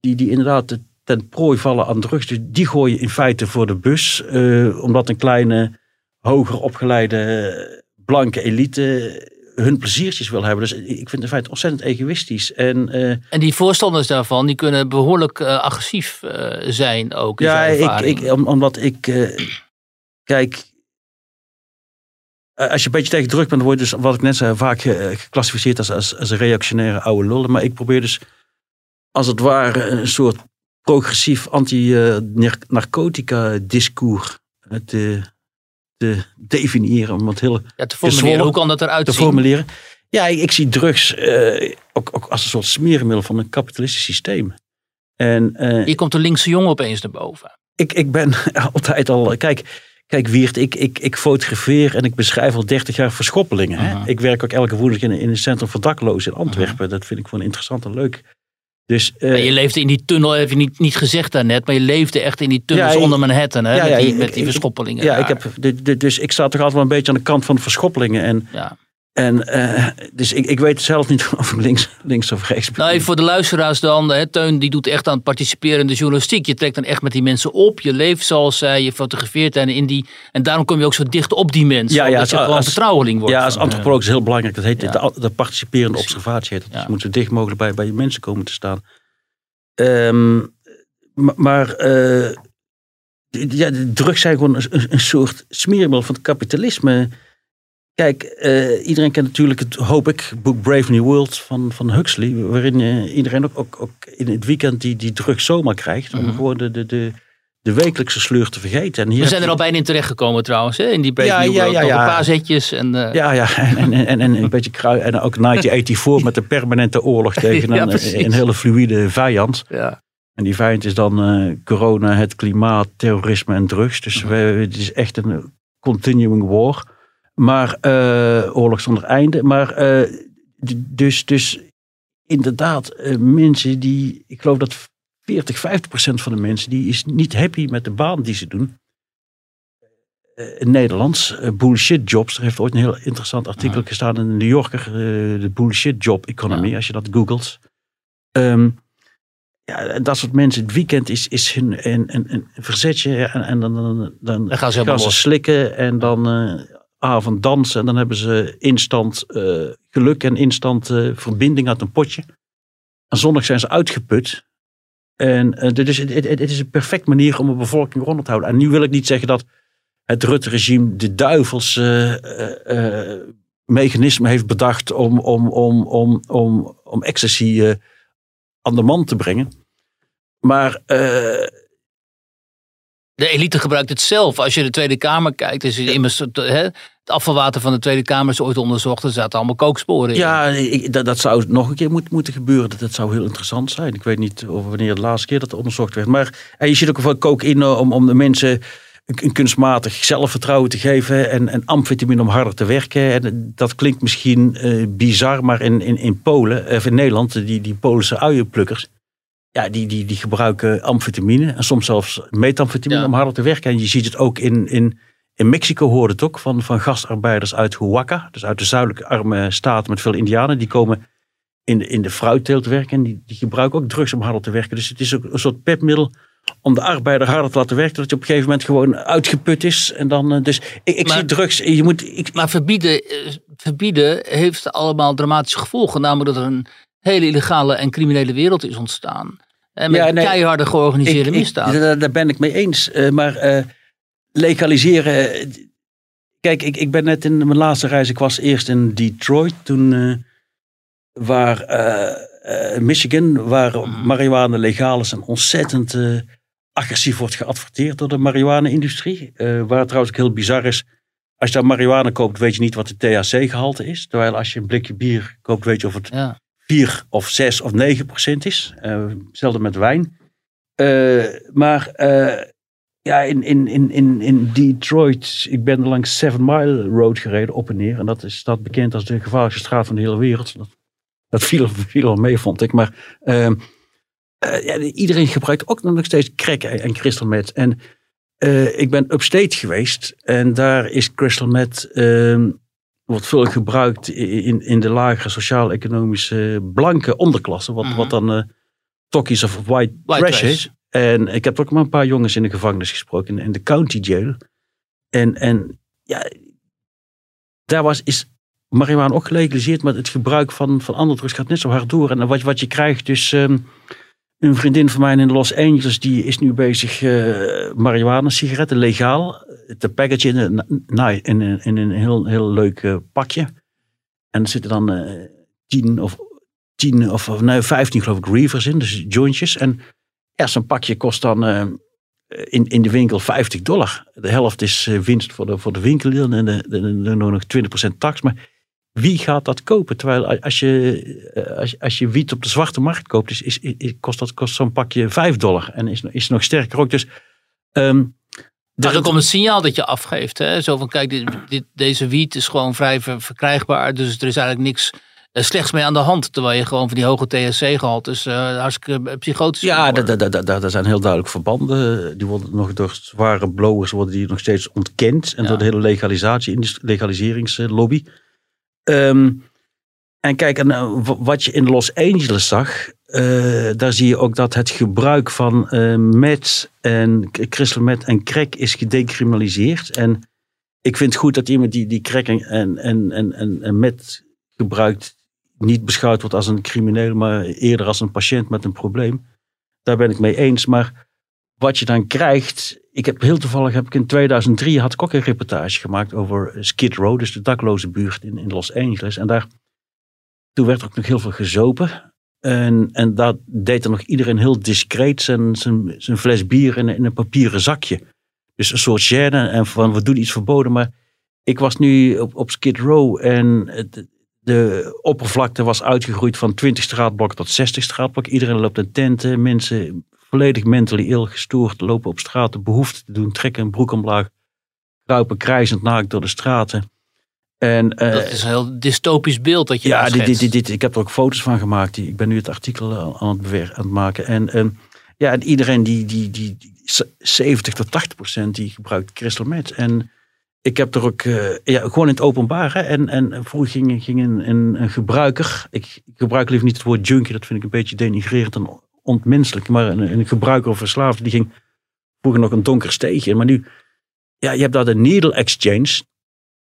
die, die inderdaad ten prooi vallen aan drugs, dus die gooi je in feite voor de bus. eh, omdat een kleine, hoger opgeleide, blanke elite hun pleziertjes wil hebben. Dus ik vind het in feite ontzettend egoïstisch. En eh, En die voorstanders daarvan, die kunnen behoorlijk eh, agressief zijn ook. in ja, ik, ik, om- omdat ik, kijk, als je een beetje tegen druk bent, word je dus, wat ik net zei, vaak eh, geclassificeerd als, als, als een reactionaire oude lullen. Maar ik probeer dus, als het ware, een soort progressief anti-narcotica-discours eh, te, te definiëren. Om het heel ja, te formuleren. Hoe kan dat eruit te zien? formuleren. Ja, ik, ik zie drugs eh, ook, ook als een soort smeermiddel van een kapitalistisch systeem. En eh, Hier komt de linkse jongen opeens naar boven. ik, ik ben altijd al. Kijk, kijk Wiert, ik, ik, ik fotografeer en ik beschrijf al 30 jaar verschoppelingen. Hè? Ik werk ook elke woensdag in, in een centrum voor daklozen in Antwerpen. Dat vind ik gewoon interessant en leuk. Dus, eh, je leefde in die tunnel, heb je niet, niet gezegd daarnet, maar je leefde echt in die tunnels Ja, onder Manhattan, hè? ja, met, die, ik- met die ik- verschoppelingen. ja, daar. ik heb, dus ik sta toch altijd wel een beetje aan de kant van de verschoppelingen. En, Ja. En, eh, dus ik, ik weet zelf niet of ik links, links of rechts ben. Nou, voor de luisteraars dan. Hè, Teun die doet echt aan participerende journalistiek. Je trekt dan echt met die mensen op. Je leeft zoals zij. Je fotografeert hen in die. En daarom kom je ook zo dicht op die mensen. Ja, ja, als- je gewoon als- vertrouweling wordt. Ja, als antropoloog is het heel belangrijk. Dat heet Ja. de, de participerende Precies. observatie. Heet het. Dus je moet zo dicht mogelijk bij, bij je mensen komen te staan. Ehm, ma- maar d- ja, de drugs zijn gewoon een, een- een soort smeermiddel van het kapitalisme. Kijk, eh, iedereen kent natuurlijk het, hoop ik, boek Brave New World van, van Huxley. Waarin eh, iedereen ook, ook, ook in het weekend die, die drugs zomaar krijgt. Om Mhm. gewoon de, de, de, de wekelijkse sleur te vergeten. En hier We zijn er al bijna in terechtgekomen trouwens. Hè, in die Brave Ja, New ja, World. ja, ja. een paar zetjes. En, eh, Ja, ja, en, en, en, en een beetje krui. En ook 1984 met de permanente oorlog tegen een, een hele fluïde vijand. ja. En die vijand is dan corona, het klimaat, terrorisme en drugs. Dus Mhm. we, het is echt een continuing war. Maar eh, oorlog zonder einde. Maar eh, dus, dus inderdaad, eh, mensen die, ik geloof dat 40, 50 procent van de mensen, die is niet happy met de baan die ze doen. In Nederlands, bullshit jobs. Er heeft ooit een heel interessant artikel Ja. gestaan in de New Yorker, de bullshit job economy, Ja. als je dat googelt. Ehm, ja, dat soort mensen, het weekend is, is hun een, een, een verzetje. En, en dan, dan, dan Dan gaan ze slikken en dan avond dansen. En dan hebben ze instant eh, geluk en instant eh, verbinding uit een potje. En zondag zijn ze uitgeput. En het, het, het is een perfect manier om een bevolking rond te houden. En nu wil ik niet zeggen dat het Rutte-regime de duivels eh, mechanisme heeft bedacht om, om, om, om, om, om ecstasy aan de man te brengen. Maar De elite gebruikt het zelf. Als je de Tweede Kamer kijkt, is het immers het, hè, het afvalwater van de Tweede Kamer is ooit onderzocht. Er zaten allemaal kooksporen in. ja, ik, dat, dat zou nog een keer moet, moeten gebeuren. Dat, dat zou heel interessant zijn. Ik weet niet of wanneer de laatste keer dat onderzocht werd. Maar en je ziet ook veel cocaïne om, om de mensen een, een kunstmatig zelfvertrouwen te geven. En, en amfetamine om harder te werken. En dat klinkt misschien eh, bizar, maar in, in, in Polen, of in Nederland, die, die Poolse uienplukkers. Ja, die, die, die gebruiken amfetamine en soms zelfs metamfetamine Ja. om harder te werken. En je ziet het ook in, in, in Mexico hoort het ook van, van gastarbeiders uit Huaca. Dus uit de zuidelijke arme staten met veel indianen. Die komen in de, in de fruitteelt werken. En die, die gebruiken ook drugs om harder te werken. Dus het is ook een soort pepmiddel om de arbeider harder te laten werken. Dat je op een gegeven moment gewoon uitgeput is. En dan, eh, dus ik, ik Maar- zie drugs. Je moet, ik, Maar verbieden, eh, verbieden heeft allemaal dramatische gevolgen. Namelijk dat er een hele illegale en criminele wereld is ontstaan. En met Ja, nee, keiharde georganiseerde ik- ik- misdaad. daar, daar ben ik mee eens. Eh, maar eh, legaliseren. eh, Kijk, ik, ik ben net in mijn laatste reis. Ik was eerst in Detroit. Toen waar Michigan, waar Mhm. marihuana legaal is en ontzettend agressief wordt geadverteerd door de marihuana-industrie. Waar trouwens ook heel bizar is. Als je daar marihuana koopt, weet je niet wat de THC-gehalte is. Terwijl als je een blikje bier koopt, weet je of het ja. 4 of 6 of 9 procent is. Eh hetzelfde met wijn. Eh, maar eh, ja, in, in, in, in, Detroit, ik ben langs Seven Mile Road gereden, op en neer. En dat is staat bekend als de gevaarlijkste straat van de hele wereld. Dat, dat viel, viel al mee, vond ik. Maar ehm, eh, ja, iedereen gebruikt ook nog steeds crack en crystal meth. En ik ben upstate geweest en daar is crystal meth... wordt veel gebruikt in, in de lagere sociaal-economische blanke onderklasse. Wat, Mhm. wat dan Talkies of White, White Trash trash. is. En ik heb ook maar een paar jongens in de gevangenis gesproken, in, in de county jail. En, en ja, daar was, is marihuana ook gelegaliseerd, maar het gebruik van, van andere drugs gaat net zo hard door. En wat, wat je krijgt, dus een vriendin van mij in Los Angeles, die is nu bezig eh marihuana sigaretten legaal te packagen in een, nou, in, in een heel, heel leuk eh, pakje. En er zitten dan eh tien of tien of, of nee, vijftien geloof ik reefers in, dus jointjes. En ja, zo'n pakje kost dan eh, in, in de winkel 50 dollar. De helft is eh, winst voor de, voor de winkel en de- nog 20% tax. Maar wie gaat dat kopen? Terwijl als je, eh, als, als je wiet op de zwarte markt koopt, is, is, is- kost, dat, kost zo'n pakje 5 dollar. En is, is nog sterker ook. Dus Dat is de- ook om het signaal dat je afgeeft. Hè? Zo van, kijk, dit, dit- deze wiet is gewoon vrij ver- verkrijgbaar. Dus er is eigenlijk niks eh, slechts mee aan de hand. Terwijl je gewoon van die hoge uh, hartstikke eh, psychotisch Ja, daar da, da, da, daar zijn heel duidelijk verbanden. Die worden nog door zware blowers worden die nog steeds ontkend. En Ja. door de hele legalisatie, legaliseringslobby. Ehm, en kijk, en, eh, wat je in Los Angeles zag, eh, daar zie je ook dat het gebruik van meth en crystal meth en crack is gedecriminaliseerd. En ik vind het goed dat iemand die, die crack en, en, en, en, en meth gebruikt, niet beschouwd wordt als een crimineel, maar eerder als een patiënt met een probleem. Daar ben ik mee eens. Maar wat je dan krijgt. Ik heb heel toevallig heb ik in 2003 had ik ook een reportage gemaakt over Skid Row, dus de dakloze buurt in, in Los Angeles. En daar toen werd er ook nog heel veel gezopen. En, en daar deed er nog iedereen heel discreet zijn, zijn, zijn fles bier in, in een papieren zakje. Dus een soort gêne en van we doen iets verboden. Maar ik was nu op, op Skid Row en de oppervlakte was uitgegroeid van 20 straatblokken tot 60 straatblokken. Iedereen loopt in tenten. Mensen volledig mentally ill gestoord lopen op straat de behoefte te doen. Trekken een broek omlaag. Kruipen krijzend naakt door de straten. En, eh, dat is een heel dystopisch beeld dat je ja, dit, dit, dit, dit- ik heb er ook foto's van gemaakt. Die, ik ben nu het artikel aan aan het, bewer, aan het maken. En, ehm, ja, en iedereen die, die, die, die 70 tot 80 procent die gebruikt crystal meth. En ik heb er ook eh, ja, gewoon in het openbaar. Hè, en, en vroeger ging, ging een, een, een gebruiker. Ik, ik gebruik liever niet het woord junkie. Dat vind ik een beetje denigrerend en ontmenselijk. Maar een, gebruiker of verslaafde die ging vroeger nog een donker steegje. Maar nu, ja, je hebt daar de Needle Exchange.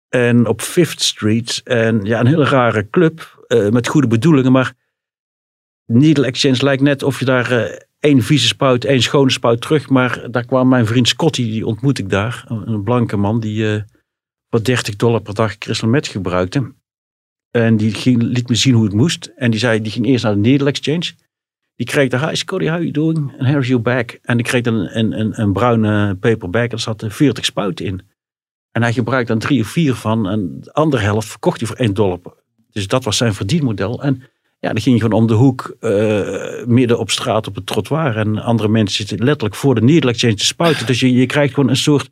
En op Fifth Street. En ja, een hele rare club. eh, met goede bedoelingen. Maar Needle Exchange lijkt net of je daar eh, één vieze spuit, één schone spuit terug. Maar daar kwam mijn vriend Scotty, die ontmoet ik daar. Een, blanke man die eh voor 30 dollar per dag crystal meth gebruikte. En die ging, liet me zien hoe het moest. En die zei, die ging eerst naar de Needle Exchange. Die kreeg daar, hi Scotty, how you doing? And here's your bag. En die kreeg een, een, een bruine paper bag. En er zaten 40 spuiten in. En hij gebruikte dan drie of vier van. En de andere helft verkocht hij voor 1 dollar. Dus dat was zijn verdienmodel. En ja, dan ging je gewoon om de hoek, eh, midden op straat op het trottoir. En andere mensen zitten letterlijk voor de Needle Exchange te spuiten. Dus je, je krijgt gewoon een soort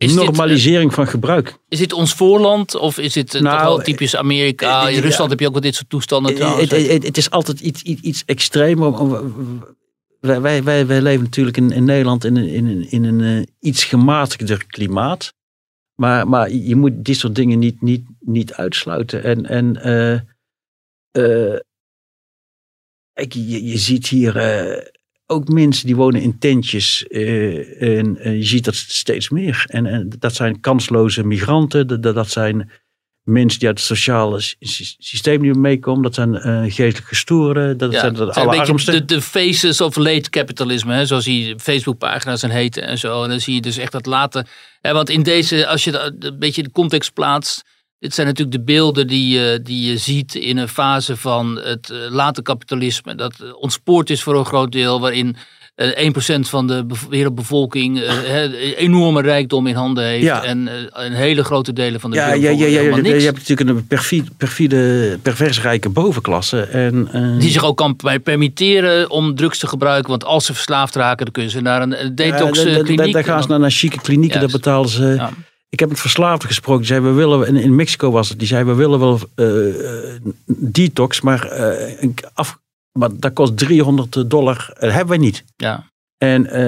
Is dit, normalisering van gebruik. Is dit ons voorland of is dit eh, Nou, toch wel typisch Amerika? eh, In ja. Rusland heb je ook wel dit soort toestanden. Het, het, het is altijd iets, iets, iets extremer. Wij, wij, wij, wij leven natuurlijk in, in Nederland in, een- in, een- in een eh, iets gematigder klimaat. Maar, maar je moet dit soort dingen niet, niet, niet uitsluiten. En, en eh, eh, kijk, je, je ziet hier eh, ook mensen die wonen in tentjes. eh, en, en je ziet dat steeds meer. En, en dat zijn kansloze migranten. Dat, dat- zijn mensen die uit het sociale sy- sy- systeem niet meekomen. Dat zijn eh geestelijk gestoorden. Dat Ja, zijn de allerarmsten. de, de faces of late capitalism, hè, zoals die Facebookpagina's en heten en zo. En dan zie je dus echt dat late. Hè, want in deze, als je dat een beetje de context plaatst. Dit zijn natuurlijk de beelden die je, die je ziet in een fase van het eh, late kapitalisme. Dat eh, ontspoord is voor een groot deel, waarin eh 1% van de bev- wereldbevolking eh, hè, enorme rijkdom in handen heeft. Ja. En eh, een hele grote delen van de Ja, ja, ja, ja, ja, helemaal je niks. hebt natuurlijk een perfide, perfide pervers rijke bovenklasse. En, eh, Die zich ook kan per- permitteren om drugs te gebruiken. Want als ze verslaafd raken, dan kunnen ze naar een detox Ja, eh, kliniek. Daar gaan ze naar, naar chique klinieken, daar betalen ze. Ik heb met verslaafden gesproken. Die zei, we willen, in, in Mexico was het, die zei, we willen wel eh, eh, detox, maar, eh, af, maar dat kost 300 dollar. Dat hebben wij niet. Ja. En eh,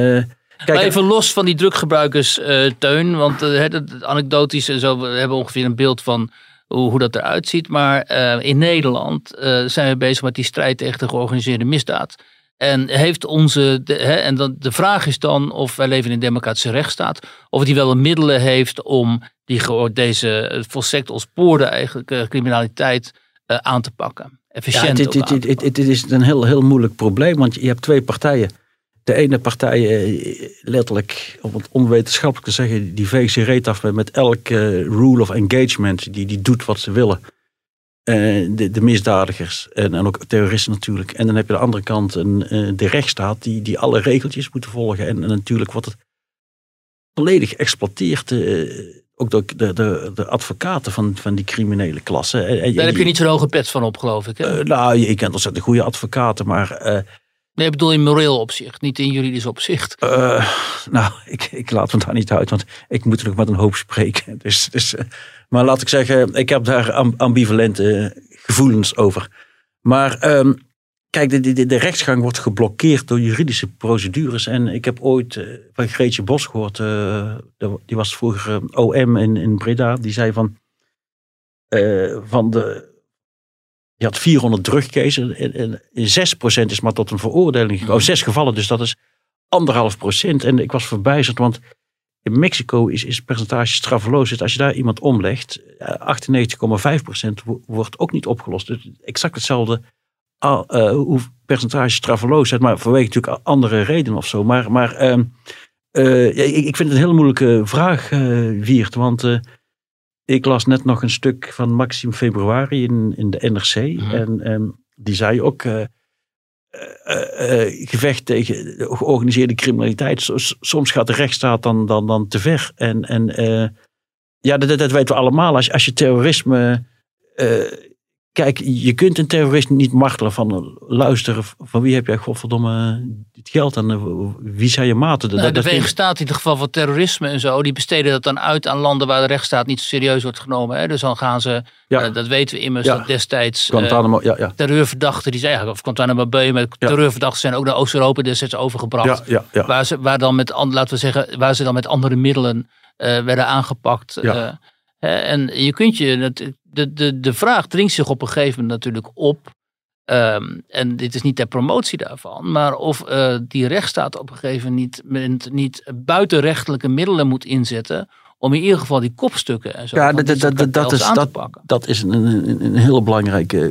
Maar kijk, even los van die druggebruikers, eh Teun. Want eh, dat- anekdotisch en zo, we hebben ongeveer een beeld van hoe, hoe dat eruit ziet. Maar eh, in Nederland eh, zijn we bezig met die strijd tegen de georganiseerde misdaad. En heeft onze, de, hè, en dan, de vraag is dan of wij leven in een democratische rechtsstaat, of die wel de middelen heeft om die, deze volstrekt ontspoorde eigenlijk eh, criminaliteit eh, aan te pakken. Ja, Efficiënt het, ook het, is een heel, heel moeilijk probleem, want je hebt twee partijen. De ene partij, eh, letterlijk, om het onwetenschappelijk te zeggen, die veegt zijn reet af met, met elk eh, rule of engagement. Die, die doet wat ze willen. Eh, de, de misdadigers en, en ook terroristen natuurlijk. En dan heb je aan de andere kant een, eh, de rechtsstaat die, die alle regeltjes moeten volgen. En, en natuurlijk wordt het volledig geëxploiteerd. eh, ook door de, de, de advocaten van, van die criminele klasse. Daar heb je niet zo'n hoge pet van op, geloof ik. Hè? nou, je kent ontzettend goede advocaten, maar nee, ik bedoel in moreel opzicht, niet in juridisch opzicht. eh, nou, ik, ik laat me daar niet uit, want ik moet nog met een hoop spreken. Dus, dus, eh, maar laat ik zeggen, ik heb daar am- ambivalente gevoelens over. Maar ehm, kijk, de, de, de rechtsgang wordt geblokkeerd door juridische procedures. En ik heb ooit eh, van Greetje Bos gehoord, eh, die was vroeger OM in, in Breda, die zei van, van de je had 400 drugcases en, in 6% is maar tot een veroordeling gekomen. Mhm. Zes gevallen, dus dat is anderhalf procent. En ik was verbijsterd, want in Mexico is, is het percentage straffeloosheid. Als je daar iemand omlegt, eh, 98,5% wo- wordt ook niet opgelost. Dus exact hetzelfde al- eh, hoe percentage straffeloosheid, maar vanwege natuurlijk andere redenen of zo. Maar, maar ehm, eh, ik, ik vind het een hele moeilijke vraag, eh Wiert, want... ik las net nog een stuk van Maxime Februari in, in de NRC. Mhm. En ehm, die zei ook. eh, eh, eh, gevecht tegen de georganiseerde criminaliteit. Soms gaat de rechtsstaat dan, dan, dan te ver. En, en ja, dat, dat- dat weten we allemaal. Als, als je terrorisme. Kijk, je kunt een terrorist niet martelen van eh, luisteren. Van wie heb jij godverdomme het geld en eh, wie zijn je maten? Nou, de dat vind- Verenigde Staten in het geval van terrorisme en zo, die besteden dat dan uit aan landen waar de rechtsstaat niet zo serieus wordt genomen. Hè? Dus dan gaan ze, Ja. eh, dat weten we immers, Ja. dat destijds Guantanamo, ja, ja. terreurverdachten, die zijn eigenlijk, of Guantanamo Bay, met Ja. terreurverdachten zijn ook naar Oost-Europa destijds overgebracht. Ja, ja, ja. Waar, ze, waar, dan met, laten we zeggen, waar ze dan met andere middelen werden aangepakt. En je kunt je, dat- de, de, de vraag dringt zich op een gegeven moment natuurlijk op. ehm, en dit is niet ter promotie daarvan, maar of eh, die rechtsstaat op een gegeven moment niet, niet buitenrechtelijke middelen moet inzetten. om in ieder geval die kopstukken en zo Ja, dat, dat, dat, dat, is, aan te dat, pakken. dat is een, een, een hele belangrijke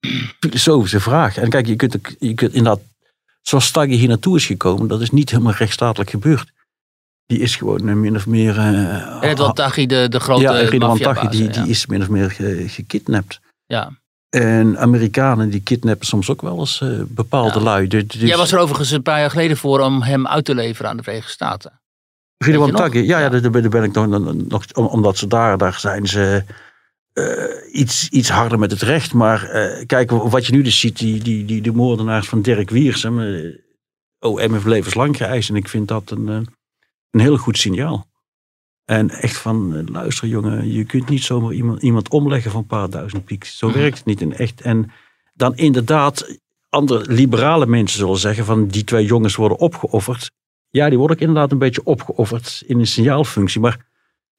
eh, filosofische vraag. En kijk, je kunt, ook- je kunt inderdaad, zoals Stagge hier naartoe is gekomen, dat is niet helemaal rechtsstatelijk gebeurd. Die is gewoon eh, min of meer. eh, Ridwan Taghi, de, de grote ja, maffiabaas, Taghi, die, ja. die is min of meer ge- gekidnapt. Ja. En Amerikanen die kidnappen soms ook wel eens eh, bepaalde Ja. lui. Dus, dus Jij was er overigens een paar jaar geleden voor om hem uit te leveren aan de Verenigde Staten. Ridwan? Taghi, ja, ja. Daar, ben ik nog, nog om- omdat ze daar, daar zijn ze iets, iets harder met het recht. Maar eh, kijk, wat je nu dus ziet, die, die, die, de moordenaars van Dirk Wiersum, eh, OM heeft levenslang geëist. En ik vind dat een, een heel goed signaal. En echt van, luister jongen, je kunt niet zomaar iemand, iemand omleggen van een paar duizend pieks. Zo Mhm. werkt het niet in echt. En dan inderdaad, andere liberale mensen zullen zeggen van die twee jongens worden opgeofferd. Ja, die worden ook inderdaad een beetje opgeofferd in een signaalfunctie. Maar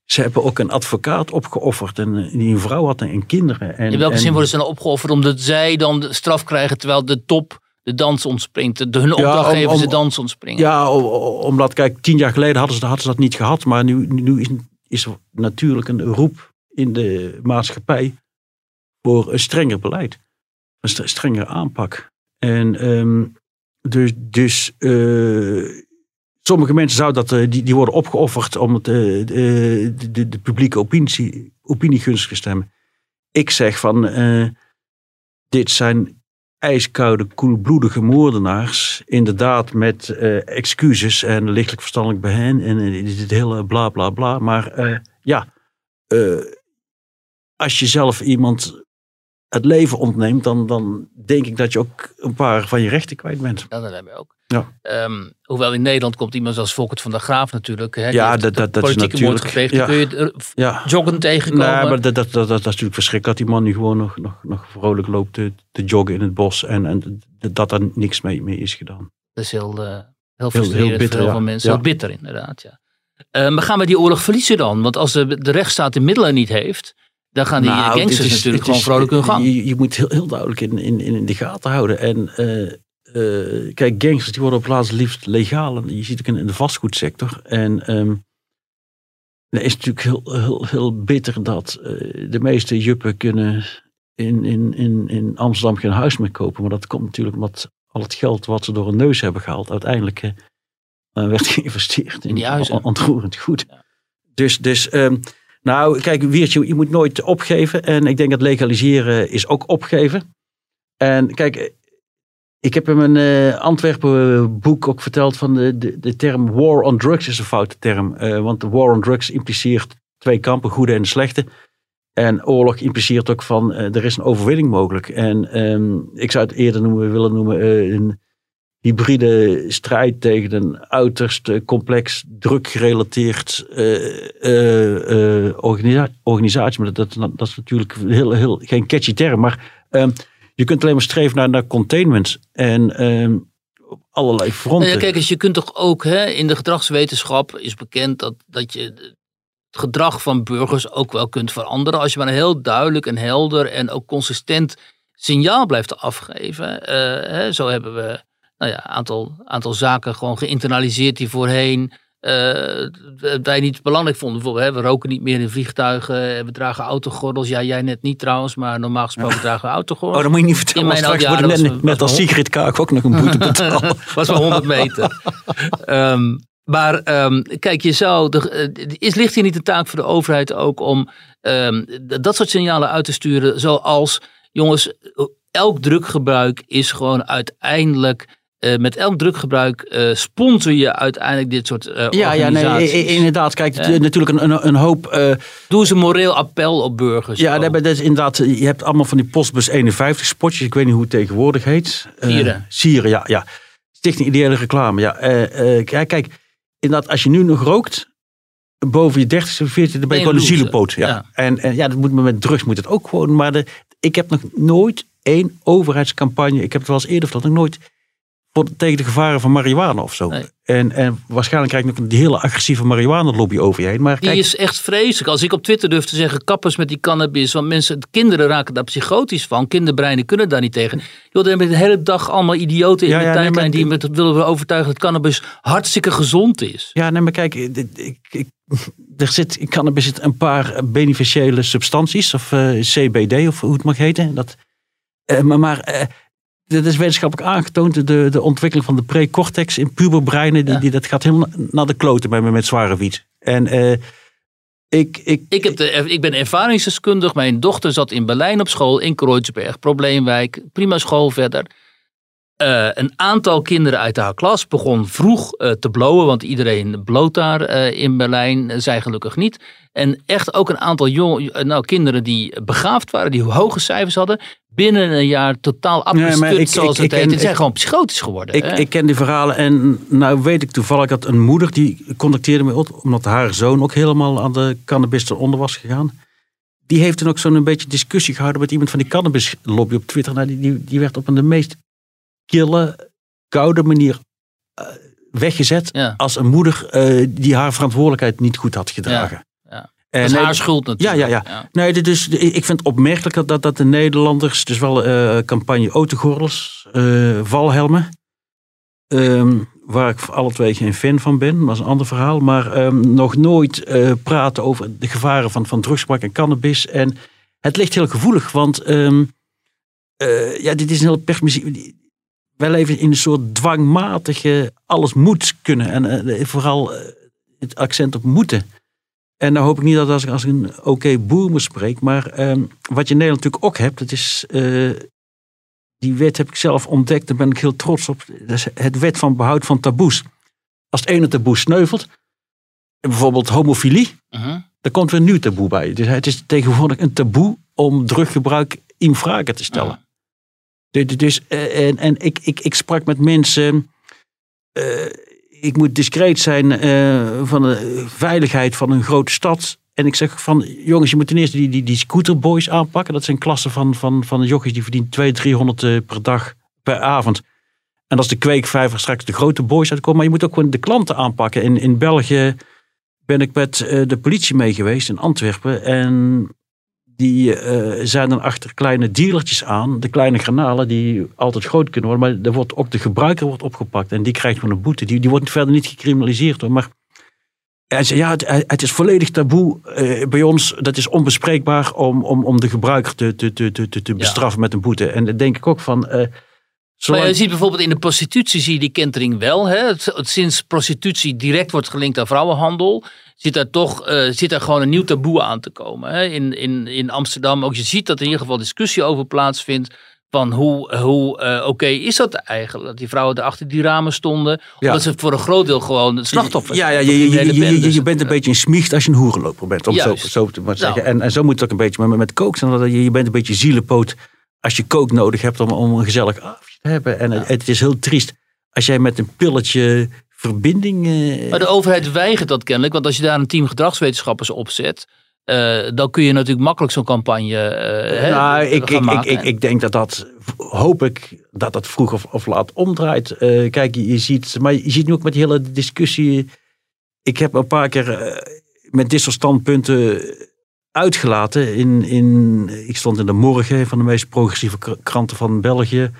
ze hebben ook een advocaat opgeofferd. En die een vrouw had en kinderen. En, In welke en- zin worden ze dan opgeofferd omdat zij dan de straf krijgen terwijl de top de dans ontspringt. De, hun opdrachtgever om- de dans ontspringen. Ja, omdat, kijk, tien jaar geleden hadden ze, hadden ze dat niet gehad. Maar nu, nu is, is er natuurlijk een roep in de maatschappij voor een strenger beleid. Een st- strengere aanpak. En ehm, dus, dus eh, sommige mensen zouden dat, eh, die, die worden opgeofferd om het, eh, de, de, publieke opinie, opinie gunstig te stemmen. Ik zeg van, dit zijn ijskoude, koelbloedige moordenaars. Inderdaad met eh, excuses en lichtelijk verstandelijk hen. En dit hele bla bla bla. Maar eh, ja, eh, als je zelf iemand het leven ontneemt, dan, dan denk ik dat je ook een paar van je rechten kwijt bent. Ja, dat hebben we ook. Ja. Ehm, hoewel in Nederland komt iemand als Volkert van der Graaf natuurlijk. Hè, Ja, dat- dat- dat is politieke moord natuurlijk- gepleegd. ja. Kun je Ja. joggen tegenkomen? Nee, maar dat, dat, dat, dat, is natuurlijk verschrikkelijk dat die man nu gewoon nog, nog, nog vrolijk loopt te, te joggen in het bos. En, en dat daar niks mee, mee is gedaan. Dat is heel, eh, heel frustrerend heel bitter, voor heel veel mensen. Heel bitter inderdaad, ja. Eh, maar gaan we die oorlog verliezen dan? Want als de, de rechtsstaat de middelen niet heeft, dan gaan die Nou, gangsters is- natuurlijk gewoon vrolijk hun gang. Je, je moet heel, heel duidelijk in, in, in de gaten houden. En eh, eh, kijk, gangsters die worden op plaats liefst legaal. En Je ziet het ook in, in de vastgoedsector. En ehm het is natuurlijk heel, heel, heel bitter dat eh, de meeste juppen kunnen in, in, in, in Amsterdam geen huis meer kopen. Maar dat komt natuurlijk omdat al het geld wat ze door hun neus hebben gehaald, uiteindelijk werd geïnvesteerd in, In die huizen. on- ontroerend goed. Dus, dus ehm, nou, kijk, Wiertje, je moet nooit opgeven. En ik denk dat legaliseren is ook opgeven. En kijk, ik heb in mijn eh, Antwerpen eh, boek ook verteld van de, de, de term war on drugs is een foute term. Eh, want de war on drugs impliceert twee kampen, goede en slechte. En oorlog impliceert ook van eh, er is een overwinning mogelijk. En ehm, ik zou het eerder noemen, willen noemen een hybride strijd tegen een uiterst complex, druk gerelateerd eh, eh, eh, organisa- organisatie. Maar dat, dat, is natuurlijk heel, heel, geen catchy term. Maar ehm, je kunt alleen maar streven naar, containment. En ehm, op allerlei fronten. Nou ja, kijk eens, je kunt toch ook hè, in de gedragswetenschap is bekend dat, dat je het gedrag van burgers ook wel kunt veranderen. Als je maar een heel duidelijk en helder en ook consistent signaal blijft afgeven. Hè, zo hebben we nou ja, een aantal, aantal zaken gewoon geïnternaliseerd die voorheen eh, wij niet belangrijk vonden. Bijvoorbeeld, hè, we roken niet meer in vliegtuigen, eh, we dragen autogordels. Ja, jij net niet trouwens, maar normaal gesproken dragen we autogordels. Oh, dat moet je niet vertellen. In mijn straks worden net, was- net als Sigrid Kaak ook nog een boete betalen. was maar 100 meter. Ehm, maar ehm, kijk, je zou. De, eh, is, ligt hier niet de taak voor de overheid ook om ehm, dat soort signalen uit te sturen? Zoals, jongens, elk druggebruik is gewoon uiteindelijk. Eh, met elk druggebruik eh sponsor je uiteindelijk dit soort eh Ja, ja nee, organisaties. i- i- inderdaad. Kijk, het- Ja. natuurlijk een, een, een hoop... Doe eens een moreel appel op burgers. ja, nee, dat is inderdaad, je hebt allemaal van die Postbus 51 spotjes. Ik weet niet hoe het tegenwoordig heet. Sieren. Sieren, ja. ja. Stichting Ideale Reclame, ja. Kijk, kijk, inderdaad, als je nu nog rookt, boven je 30 of 40, dan ben je gewoon een loser. zielepoot. Ja. Ja. En, en ja, dat moet met drugs moet het ook gewoon. Maar de, ik heb nog nooit één overheidscampagne, ik heb het wel eens eerder verteld, nog nooit voor, tegen de gevaren van marihuana of zo. Nee. En, en waarschijnlijk krijg je nog een hele agressieve marihuana-lobby over je heen. Maar Die kijk, is echt vreselijk. Als ik op Twitter durf te zeggen, kappers met die cannabis. Want mensen, kinderen raken daar psychotisch van. Kinderbreinen kunnen daar niet tegen. Joh, er hebben de hele dag allemaal idioten in Ja, de ja, tijdlijn die met willen overtuigen dat cannabis hartstikke gezond is. Ja, nee, maar kijk, ik, ik, er zit in cannabis zit een paar beneficiële substanties, of eh, CBD, of hoe het mag heten. Dat, eh, maar maar eh, dit is wetenschappelijk aangetoond, de, de ontwikkeling van de precortex in puberbreinen, die, Ja. die, dat gaat helemaal naar de kloten bij me met zware wiet. En eh, ik, ik, Ik, heb de, ik ben ervaringsdeskundig. Mijn dochter zat in Berlijn op school, in Kreuzberg, probleemwijk. Prima school verder. Eh, een aantal kinderen uit haar klas begon vroeg eh, te blowen, want iedereen bloot daar eh, in Berlijn, zij gelukkig niet. En echt ook een aantal jong, nou, kinderen die begaafd waren, die hoge cijfers hadden, binnen een jaar totaal afgestut, ik- zoals ik- het ik heet. zijn ik- gewoon psychotisch geworden. Ik, hè? ik ken die verhalen en nou weet ik toevallig dat een moeder die contacteerde me op, omdat haar zoon ook helemaal aan de cannabis eronder was gegaan. Die heeft toen ook zo'n een beetje discussie gehouden met iemand van die cannabislobby op Twitter. Nou, die, die, die werd op een de meest kille, koude manier eh, weggezet ja, als een moeder eh, die haar verantwoordelijkheid niet goed had gedragen. ja. En dat is nee, haar schuld natuurlijk. ja, ja. Nee, dit is, ik vind het opmerkelijk dat, dat, de Nederlanders, dus wel eh campagne autogordels, eh valhelmen, ehm, waar ik voor alle twee geen fan van ben, dat is een ander verhaal, maar ehm, nog nooit eh, praten over de gevaren van, van drugsgebruik en cannabis. En het ligt heel gevoelig, want ehm, eh, ja, dit is een heel permissief. Wij leven in een soort dwangmatige, alles moet kunnen. En eh, vooral eh, het accent op moeten. En dan hoop ik niet dat als ik als een oké boer spreek. Maar ehm, wat je in Nederland natuurlijk ook hebt, dat is. eh, die wet heb ik zelf ontdekt, daar ben ik heel trots op. Dat is het wet van behoud van taboes. Als het ene taboe sneuvelt, bijvoorbeeld homofilie, Mhm. dan komt weer een nieuw taboe bij. Dus het is tegenwoordig een taboe om druggebruik in vraag te stellen. Ja. Dus, en, en ik, ik, ik sprak met mensen. eh, ik moet discreet zijn eh, van de veiligheid van een grote stad. En ik zeg van, jongens, je moet ten eerste die, die, die scooterboys aanpakken. Dat zijn klassen van, van, van jochies die verdienen 200, 300 eh, per dag, per avond. En als de kweekvijver straks de grote boys uitkomen. Maar je moet ook gewoon de klanten aanpakken. In, in België ben ik met de politie mee geweest in Antwerpen. En die eh, zijn dan achter kleine dealertjes aan. De kleine granalen die altijd groot kunnen worden. Maar er wordt ook de gebruiker wordt opgepakt. En die krijgt gewoon een boete. Die, die wordt verder niet gecriminaliseerd hoor. Maar hij zei, ja, het, het is volledig taboe eh, bij ons. Dat is onbespreekbaar om, om, om de gebruiker te, te, te, te, te bestraffen met een boete. En dan denk ik ook van... eh, zolang- Maar je ziet bijvoorbeeld in de prostitutie zie je die kentering wel. Hè? Het- het- Sinds prostitutie direct wordt gelinkt aan vrouwenhandel, zit daar toch eh, zit daar gewoon een nieuw taboe aan te komen. Hè? In, in, in Amsterdam ook. Je ziet dat er in ieder geval discussie over plaatsvindt. Van hoe, hoe eh, oké is dat eigenlijk? Dat die vrouwen er achter die ramen stonden. Ja. Omdat ze voor een groot deel gewoon het slachtoffer Ja, ja je, je, je, criminele je, bent een beetje een smiecht als je een hoerenloper bent. Om zo, Juist. zo te maar Nou. zeggen. En, en zo moet het ook een beetje met, met kook Je, je bent een beetje zielepoot als je kook nodig hebt om, om een gezellig hebben. En het, het is heel triest als jij met een pilletje verbinding... eh, Maar de overheid weigert dat kennelijk. Want als je daar een team gedragswetenschappers op zet. eh, dan kun je natuurlijk makkelijk zo'n campagne hè, nou, ik, ik, ik, maken. ik, ik denk dat dat, hoop ik, dat dat vroeg of, of laat omdraait. Kijk, je, ziet, maar je ziet nu ook met die hele discussie. Ik heb een paar keer met dit soort standpunten uitgelaten. In, in, ik stond in de morgen, van de meest progressieve kr- kranten van België.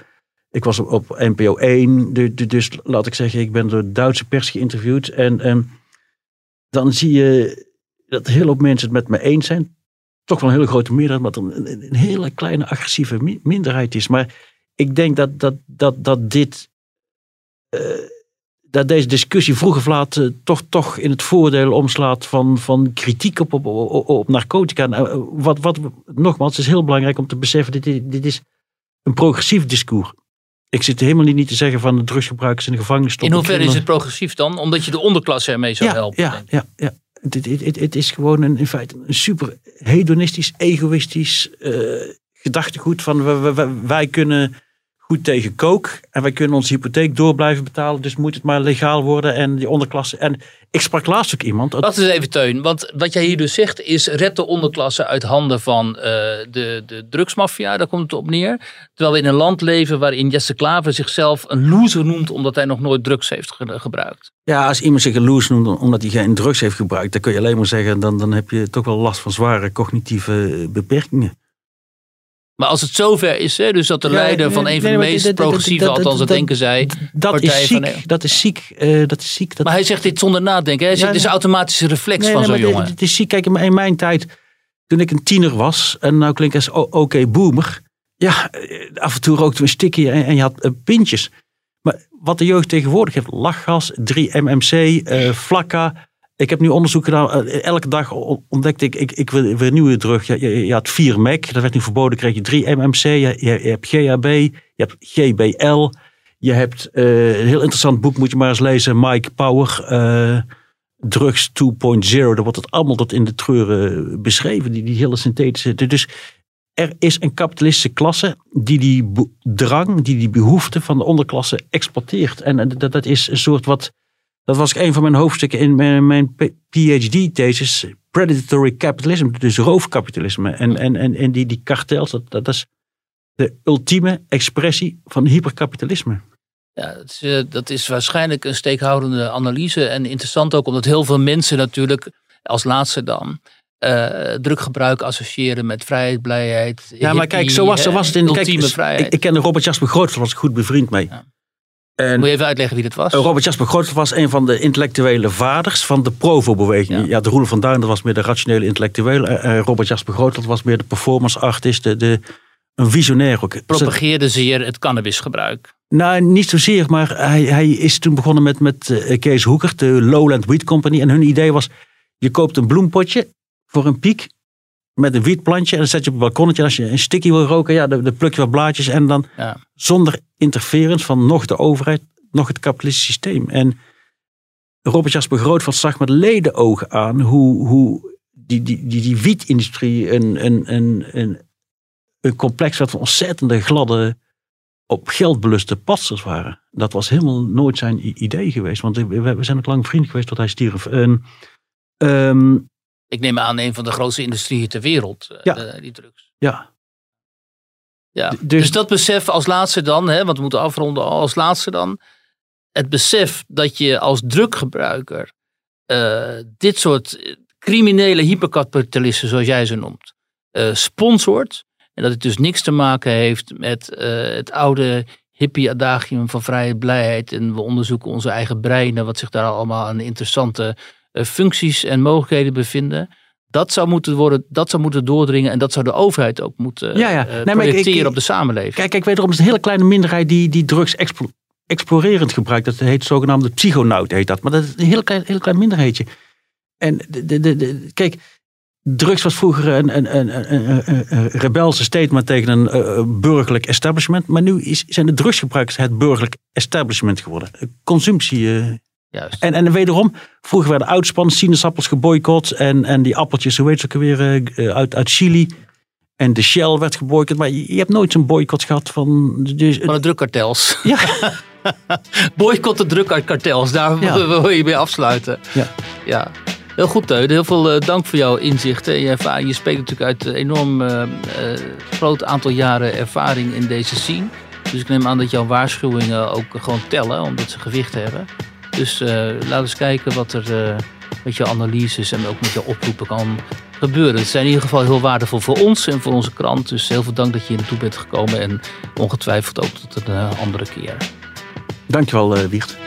Ik was op, NPO 1, du- du- dus laat ik zeggen, ik ben door de Duitse pers geïnterviewd. En, en dan zie je dat hele hoop mensen het met me eens zijn toch wel een hele grote meerderheid, maar er een, een hele kleine agressieve mi- minderheid is. Maar ik denk dat, dat, dat, dat dit. eh, dat deze discussie vroeg of laat eh, toch, toch in het voordeel omslaat van, van kritiek op, op, op, narcotica. Eh, wat, wat, nogmaals, is heel belangrijk om te beseffen: dit, dit is een progressief discours. Ik zit helemaal niet te zeggen van de drugsgebruikers in de gevangenis In hoeverre is het progressief dan? Omdat je de onderklasse ermee zou ja, helpen. Ja, ja, ja. Het, het, het, het is gewoon een, in feite een super hedonistisch, egoïstisch eh, gedachtegoed van wij, wij- wij, wij kunnen goed tegen kook en wij kunnen onze hypotheek door blijven betalen, dus moet het maar legaal worden en die onderklasse. En ik sprak laatst ook iemand. Wacht eens even, Teun. Want wat jij hier dus zegt is red de onderklasse uit handen van eh, de, de drugsmafia. Daar komt het op neer. Terwijl we in een land leven waarin Jesse Klaver zichzelf een loser noemt omdat hij nog nooit drugs heeft ge- gebruikt. Ja, als iemand zich een loes noemt omdat hij geen drugs heeft gebruikt, dan kun je alleen maar zeggen, dan, dan heb je toch wel last van zware cognitieve beperkingen. Maar als het zover is, hè, dus dat de Ja, leider van een van de meest progressieve, dat- althans dat dat- denken zij. Dat Partij is van- ziek, dat is ziek, eh, dat is ziek. Dat Maar hij zegt dit zonder nadenken. Hè? Hij zegt, Het is een automatische reflex Nee, van nee, zo'n jongen. dit- dit is ziek. Kijk, in mijn- tijd, toen ik een tiener was, en nou klink ik als oké boomer. Ja, eh, af en toe rookte we een stikje en, en je had eh, pintjes. Maar wat de jeugd tegenwoordig heeft, lachgas, 3-MMC, eh flakka. Ik heb nu onderzoek gedaan. eh, elke dag ontdekte ik, ik, ik weer nieuwe drug. Je, je, had 4 MEC, dat werd nu verboden, kreeg je 3-MMC. Je, je, je hebt GHB, je hebt GBL. Je hebt eh, een heel interessant boek, moet je maar eens lezen. Mike Power, eh, Drugs 2.0. Daar wordt het allemaal tot in de treuren beschreven. Die, die hele synthetische. Dus er is een kapitalistische klasse die die drang, die die behoefte van de onderklasse exploiteert. En dat, dat is een soort wat. Dat was een van mijn hoofdstukken in mijn, mijn PhD-thesis. Predatory capitalism, dus roofkapitalisme. En, en, en, en die, die kartels, dat, dat is de ultieme expressie van hyperkapitalisme. Ja, dat is, eh, dat is waarschijnlijk een steekhoudende analyse. En interessant ook omdat heel veel mensen natuurlijk, als laatste dan, eh druggebruik associëren met vrijheid, blijheid. Ja, maar kijk, zo was, zo was het in kijk, ultieme dus vrijheid. Ik, ik kende Robert Jasper Grootveld, was ik goed bevriend mee. Ja. En Moet je even uitleggen wie dat was? Robert Jasper Grootveld was een van de intellectuele vaders van de Provo-beweging. Ja. Ja. de Roelof van Duin dat was meer de rationele intellectueel. Eh, eh, Robert Jasper Grootveld was meer de performance artist, de, de, een visionair ook. Propageerde zeer het cannabisgebruik. Nou, niet zozeer, maar hij, hij is toen begonnen met, met eh, Kees Hoeker, de Lowland Wheat Company. En hun idee was, je koopt een bloempotje voor een piek met een wietplantje. En dan zet je op een balkonnetje. En als je een sticky wil roken, ja, dan, dan pluk je wat blaadjes. En dan Ja. zonder interference van nog de overheid, nog het kapitalistische systeem. En Robert Jasper Grootveld zag met ledenogen aan hoe, hoe die, die, die, die wietindustrie een, een, een, een, een complex werd van ontzettende gladde, op geld beluste pasters waren. Dat was helemaal nooit zijn idee geweest. Want we, we zijn ook lang vriend geweest tot hij stierf. En, ehm, Ik neem aan een van de grootste industrieën ter wereld, eh, Ja. de- die drugs. ja, Ja. Dus, dus- dat besef als laatste dan, hè, want we moeten afronden als laatste dan. Het besef dat je als druggebruiker eh, dit soort criminele hyperkapitalisten, zoals jij ze noemt, eh, sponsort. En dat het dus niks te maken heeft met het oude hippie adagium van vrijheid, blijheid. En we onderzoeken onze eigen breinen, wat zich daar allemaal aan interessante functies en mogelijkheden bevinden. Dat zou moeten worden, dat zou moeten doordringen en dat zou de overheid ook moeten Ja, ja. eh, Nee, maar ik- ik- op de samenleving. Kijk, kijk, wederom is een hele kleine minderheid die, die drugs explo- explorerend gebruikt. Dat heet zogenaamde psychonaut, heet dat. Maar dat is een heel klein, heel klein minderheidje. En de, de, de, de- kijk, drugs was vroeger een, een, een, een, een- rebelse statement tegen een eh, burgerlijk establishment. Maar nu is, zijn de drugsgebruikers het burgerlijk establishment geworden. Consumptie. eh. Juist. En, en wederom, vroeger werden uitspannen sinaasappels geboycott. En, en die appeltjes, hoe heet ze ook weer, eh, uit, uit Chili. En de Shell werd geboycott. Maar je, je hebt nooit zo'n boycott gehad van... Dus, Van de drukkartels. ja, Boycott de drukkartels, daar Ja. wil je mee afsluiten. ja. Ja, heel goed Teun. Heel veel eh, dank voor jouw inzichten. en Je, ervaring. je spreekt natuurlijk uit een enorm eh, eh, groot aantal jaren ervaring in deze scene. Dus ik neem aan dat jouw waarschuwingen ook gewoon tellen, omdat ze gewicht hebben. Dus eh laten we eens kijken wat er eh, met jouw analyses en ook met jouw oproepen kan gebeuren. Het zijn in ieder geval heel waardevol voor ons en voor onze krant. Dus heel veel dank dat je hier naartoe bent gekomen en ongetwijfeld ook tot een eh, andere keer. Dankjewel, Wiert.